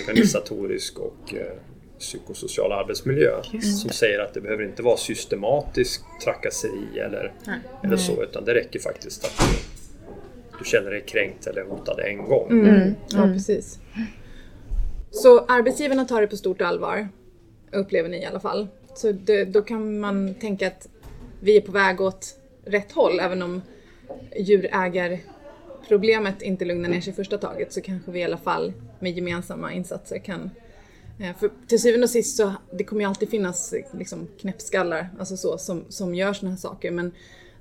organisatorisk och eh, psykosocial arbetsmiljö. Som säger att det behöver inte vara systematisk trakasseri eller, Nej. eller så utan det räcker faktiskt att du, du känner dig kränkt eller hotad en gång. Mm. Ja, precis. Så arbetsgivarna tar det på stort allvar, upplever ni i alla fall. Så det, då kan man tänka att vi är på väg åt rätt håll, även om djurägarproblemet inte lugnar ner sig första taget så kanske vi i alla fall med gemensamma insatser kan för till syvende och sist så det kommer ju alltid finnas eh, liksom, knäppskallar alltså så, som, som gör sådana här saker men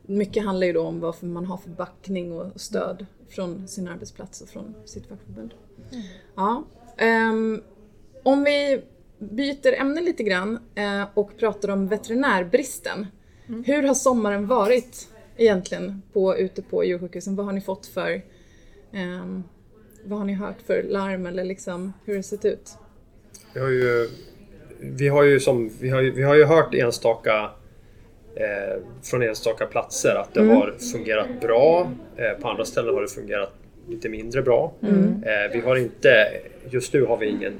mycket handlar ju då om vad man har för backning och stöd från sin arbetsplats och från sitt fackförbund. Ja. ehm, om vi byter ämne lite grann eh, och pratar om veterinärbristen. Hur har sommaren varit egentligen på, ute på djursjukhusen? Vad har ni fått för ehm, vad har ni hört för larm eller liksom hur har det sett ut? Vi har ju, vi har ju, som, vi har, ju- vi har ju hört enstaka eh, från enstaka platser att det har fungerat bra. Eh, på andra ställen har det fungerat lite mindre bra. Eh, vi har inte, just nu har vi ingen,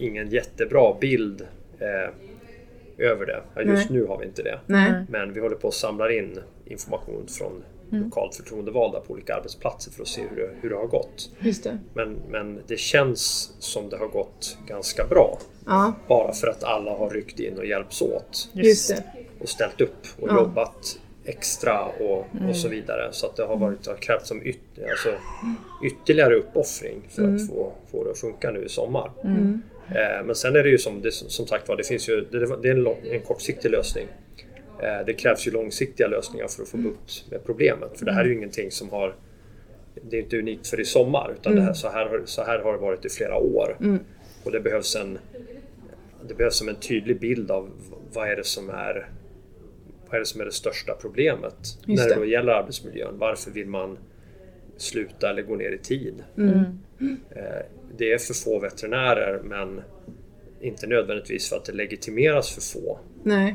ingen jättebra bild eh, över det. Ja, just nu har vi inte det. Nej. Men vi håller på att samla in information från lokalt förtroendevalda på olika arbetsplatser för att se hur det, hur det har gått. Just det. Men, men det känns som det har gått ganska bra. Ja, Bara för att alla har ryckt in och hjälps åt just det. och ställt upp och Ja. jobbat extra och, och så vidare. Så att det har, varit, det har krävts som yt, alltså, ytterligare uppoffring för att få, få det att funka nu i sommar. Eh, men sen är det ju som, det, som sagt var, det finns ju det, det är en, lång, en kortsiktig lösning. Eh, det krävs ju långsiktiga lösningar för att få bukt med problemet. För det här är ju ingenting som har det är inte unikt för i sommar utan det här, så, här, har- så här har det varit i flera år. Och det behövs en det behövs en tydlig bild av vad är det som är vad är det som är det största problemet när det det. då gäller arbetsmiljön. Varför vill man sluta eller gå ner i tid? Eh, Det är för få veterinärer men inte nödvändigtvis för att det legitimeras för få. Nej.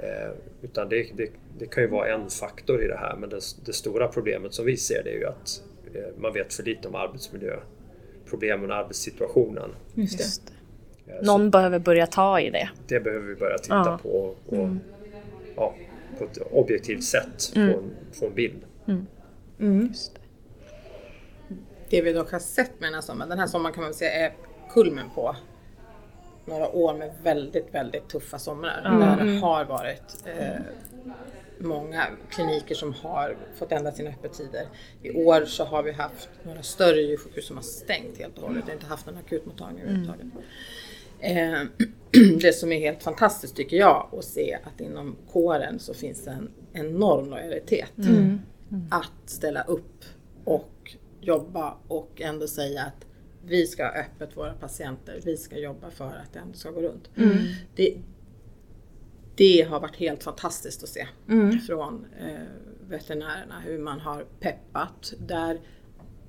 Eh, utan det, det, det, kan ju vara en faktor i det här men det, det stora problemet som vi ser det är ju att eh, man vet för lite om arbetsmiljöproblemen och arbetssituationen. Just det. Eh, Någon behöver börja ta i det. Det behöver vi börja titta ja. på och, mm. ja, på ett objektivt sätt mm. få, en, få en bild. Mm. mm. Det. det. vi dock har sett med den här sommaren, den här sommaren kan man väl säga är kulmen på några år med väldigt, väldigt tuffa somrar. Mm. Där det har varit eh, många kliniker som har fått ändra sina öppettider. I år så har vi haft några större djursjukhus som har stängt helt och hållet. Vi har inte haft någon akutmottagning överhuvudtaget. Eh, det som är helt fantastiskt tycker jag att se att inom kåren så finns en enorm lojalitet. Mm. Mm. Att ställa upp och jobba och ändå säga att vi ska ha öppet våra patienter, vi ska jobba för att det ändå ska gå runt. Mm. Det, det har varit helt fantastiskt att se mm. från eh, veterinärerna hur man har peppat. Där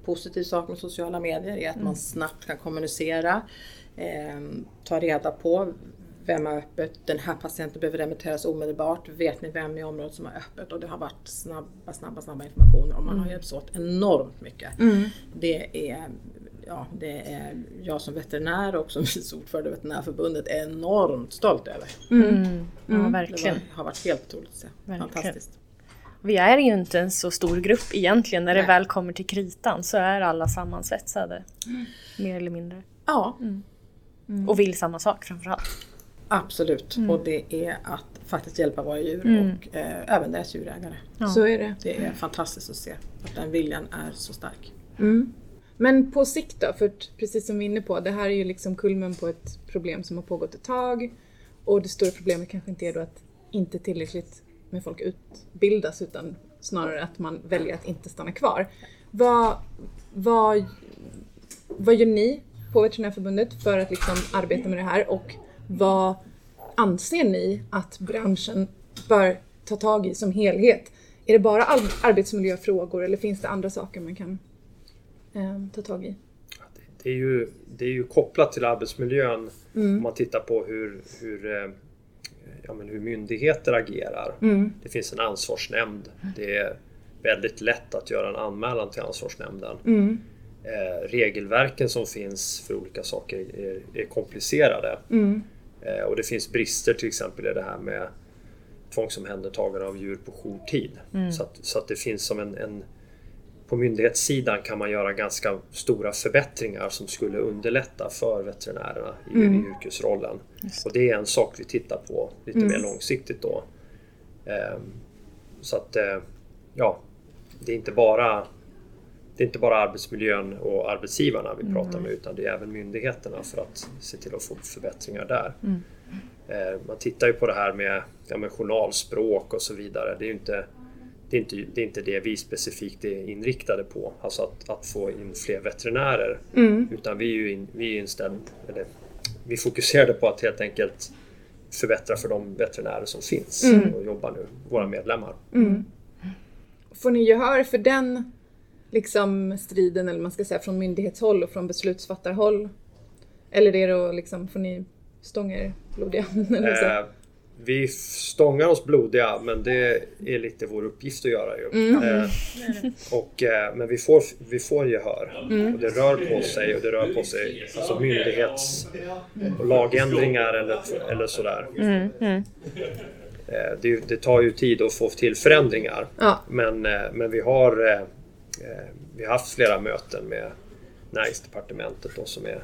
positiv sak med sociala medier är att mm. man snabbt kan kommunicera, eh, ta reda på vem har öppet, den här patienten behöver remitteras omedelbart, vet ni vem i området som har öppet? Och det har varit snabba, snabba, snabba informationer och man mm. har hjälpts åt enormt mycket. Mm. Det är ja, det är jag som veterinär och som vice ordförande i Veterinärförbundet är enormt stolt över. Mm. Mm. Ja, mm. verkligen. Det har varit helt otroligt att se. Fantastiskt. Vi är ju inte en så stor grupp egentligen. När Nej. det väl kommer till kritan så är alla sammansvetsade. Mm. Mer eller mindre. Ja. Mm. Mm. Och vill samma sak framförallt. Absolut. Och det är att faktiskt hjälpa våra djur och eh, även deras djurägare. Ja. Så är det. Det är fantastiskt att se att den viljan är så stark. Men på sikt då? För precis som vi är inne på, det här är ju liksom kulmen på ett problem som har pågått ett tag. Och det stora problemet kanske inte är då att inte tillräckligt med folk utbildas utan snarare att man väljer att inte stanna kvar. Vad, vad, vad gör ni på Veterinärförbundet för att liksom arbeta med det här och vad anser ni att branschen bör ta tag i som helhet? Är det bara arbetsmiljöfrågor eller finns det andra saker man kan ta tag i? Det är ju, det är ju kopplat till arbetsmiljön mm. om man tittar på hur, hur, eh, ja, men hur myndigheter agerar. Mm. Det finns en ansvarsnämnd. Det är väldigt lätt att göra en anmälan till ansvarsnämnden. Mm. Eh, regelverken som finns för olika saker är, är komplicerade. Mm. Eh, och det finns brister till exempel i det här med tvångsomhändertagande av djur på jourtid. Mm. Så, att, så att det finns som en, en på myndighetssidan kan man göra ganska stora förbättringar som skulle underlätta för veterinärerna i, mm. yrkesrollen. Och det är en sak vi tittar på lite mm. mer långsiktigt då. Ehm, så att eh, ja, det är inte bara det är inte bara arbetsmiljön och arbetsgivarna vi pratar mm. med utan det är även myndigheterna för att se till att få förbättringar där. Mm. Ehm, man tittar ju på det här med, ja, med journalspråk och så vidare. Det är inte det är, inte, det är inte det vi specifikt är inriktade på, alltså att, att få in fler veterinärer. Mm. Utan vi är ju in, vi är inställd, eller vi fokuserade på att helt enkelt förbättra för de veterinärer som finns mm. och jobbar nu, våra medlemmar. Mm. Får ni gehör för den liksom, striden, eller man ska säga, från myndighetshåll och från beslutsfattarhåll? Eller är det liksom, får ni stånga er blodiga? Vi stångar oss blodiga men det är lite vår uppgift att göra ju. Mm. Eh, och, eh, men vi får, vi får gehör. Mm. Och det rör på sig och det rör på sig alltså myndighets och lagändringar eller, eller sådär. Mm. mm. Eh, det, det, tar ju tid att få till förändringar. Ja. Men, eh, men vi, har, eh, eh, vi har haft flera möten med Näringsdepartementet då, som är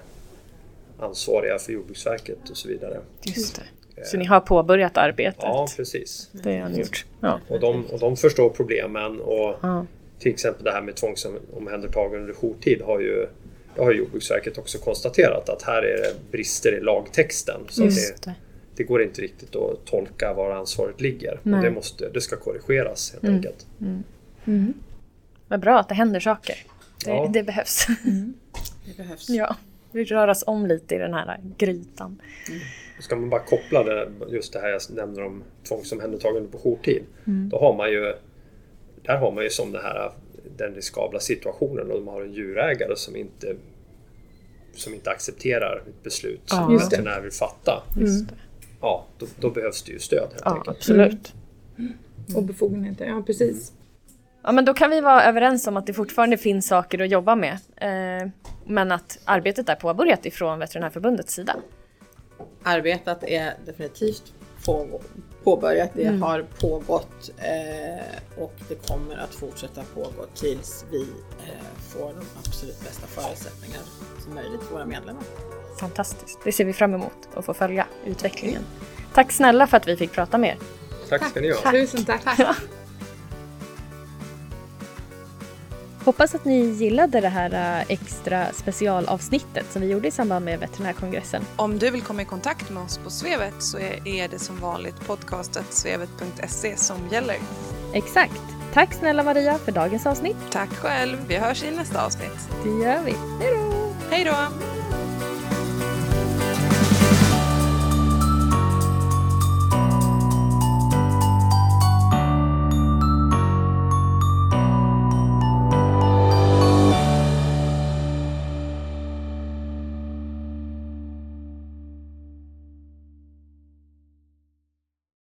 ansvariga för Jordbruksverket och så vidare. Just det. Så ni har påbörjat arbetet? Ja, precis. Det har ni gjort. Ja. Och, de, och de förstår problemen och ja. till exempel det här med tvångsomhändertagande under jourtid har ju det har Jordbruksverket också konstaterat att här är det brister i lagtexten. Så det, det. det, går inte riktigt att tolka var ansvaret ligger. Och det, måste, det ska korrigeras helt mm. enkelt. Mm. Mm. Vad bra att det händer saker. Det, ja. det behövs. Mm. Det behövs. Ja, vi rör oss om lite i den här grytan. Mm. Ska man bara koppla det, just det här jag nämnde om tvångsomhändertagande på jourtid. Mm. Då har man ju Där har man ju som det här den riskabla situationen och de har en djurägare som inte som inte accepterar ett beslut som ja, veterinär vill fatta. Mm. ja, då, då behövs det ju stöd helt Ja, enkelt. absolut. Och befogenheter, ja precis. Ja, men då kan vi vara överens om att det fortfarande finns saker att jobba med. Eh, men att arbetet är påbörjat ifrån Veterinärförbundets sida. Arbetet är definitivt på, påbörjat, det Mm. har pågått eh, och det kommer att fortsätta pågå tills vi eh, får de absolut bästa förutsättningar som möjligt för våra medlemmar. Fantastiskt. Det ser vi fram emot att få följa utvecklingen. Tack snälla för att vi fick prata med er. Tack ska ni ha. Tusen tack. Hoppas att ni gillade det här eh, extra specialavsnittet som vi gjorde i samband med veterinärkongressen. Om du vill komma i kontakt med oss på Svevet så är, är det som vanligt podcastet svevet.se som gäller. Exakt. Tack snälla Maria för dagens avsnitt. Tack själv, vi hörs i nästa avsnitt. Det gör vi. Hej då! Hej då!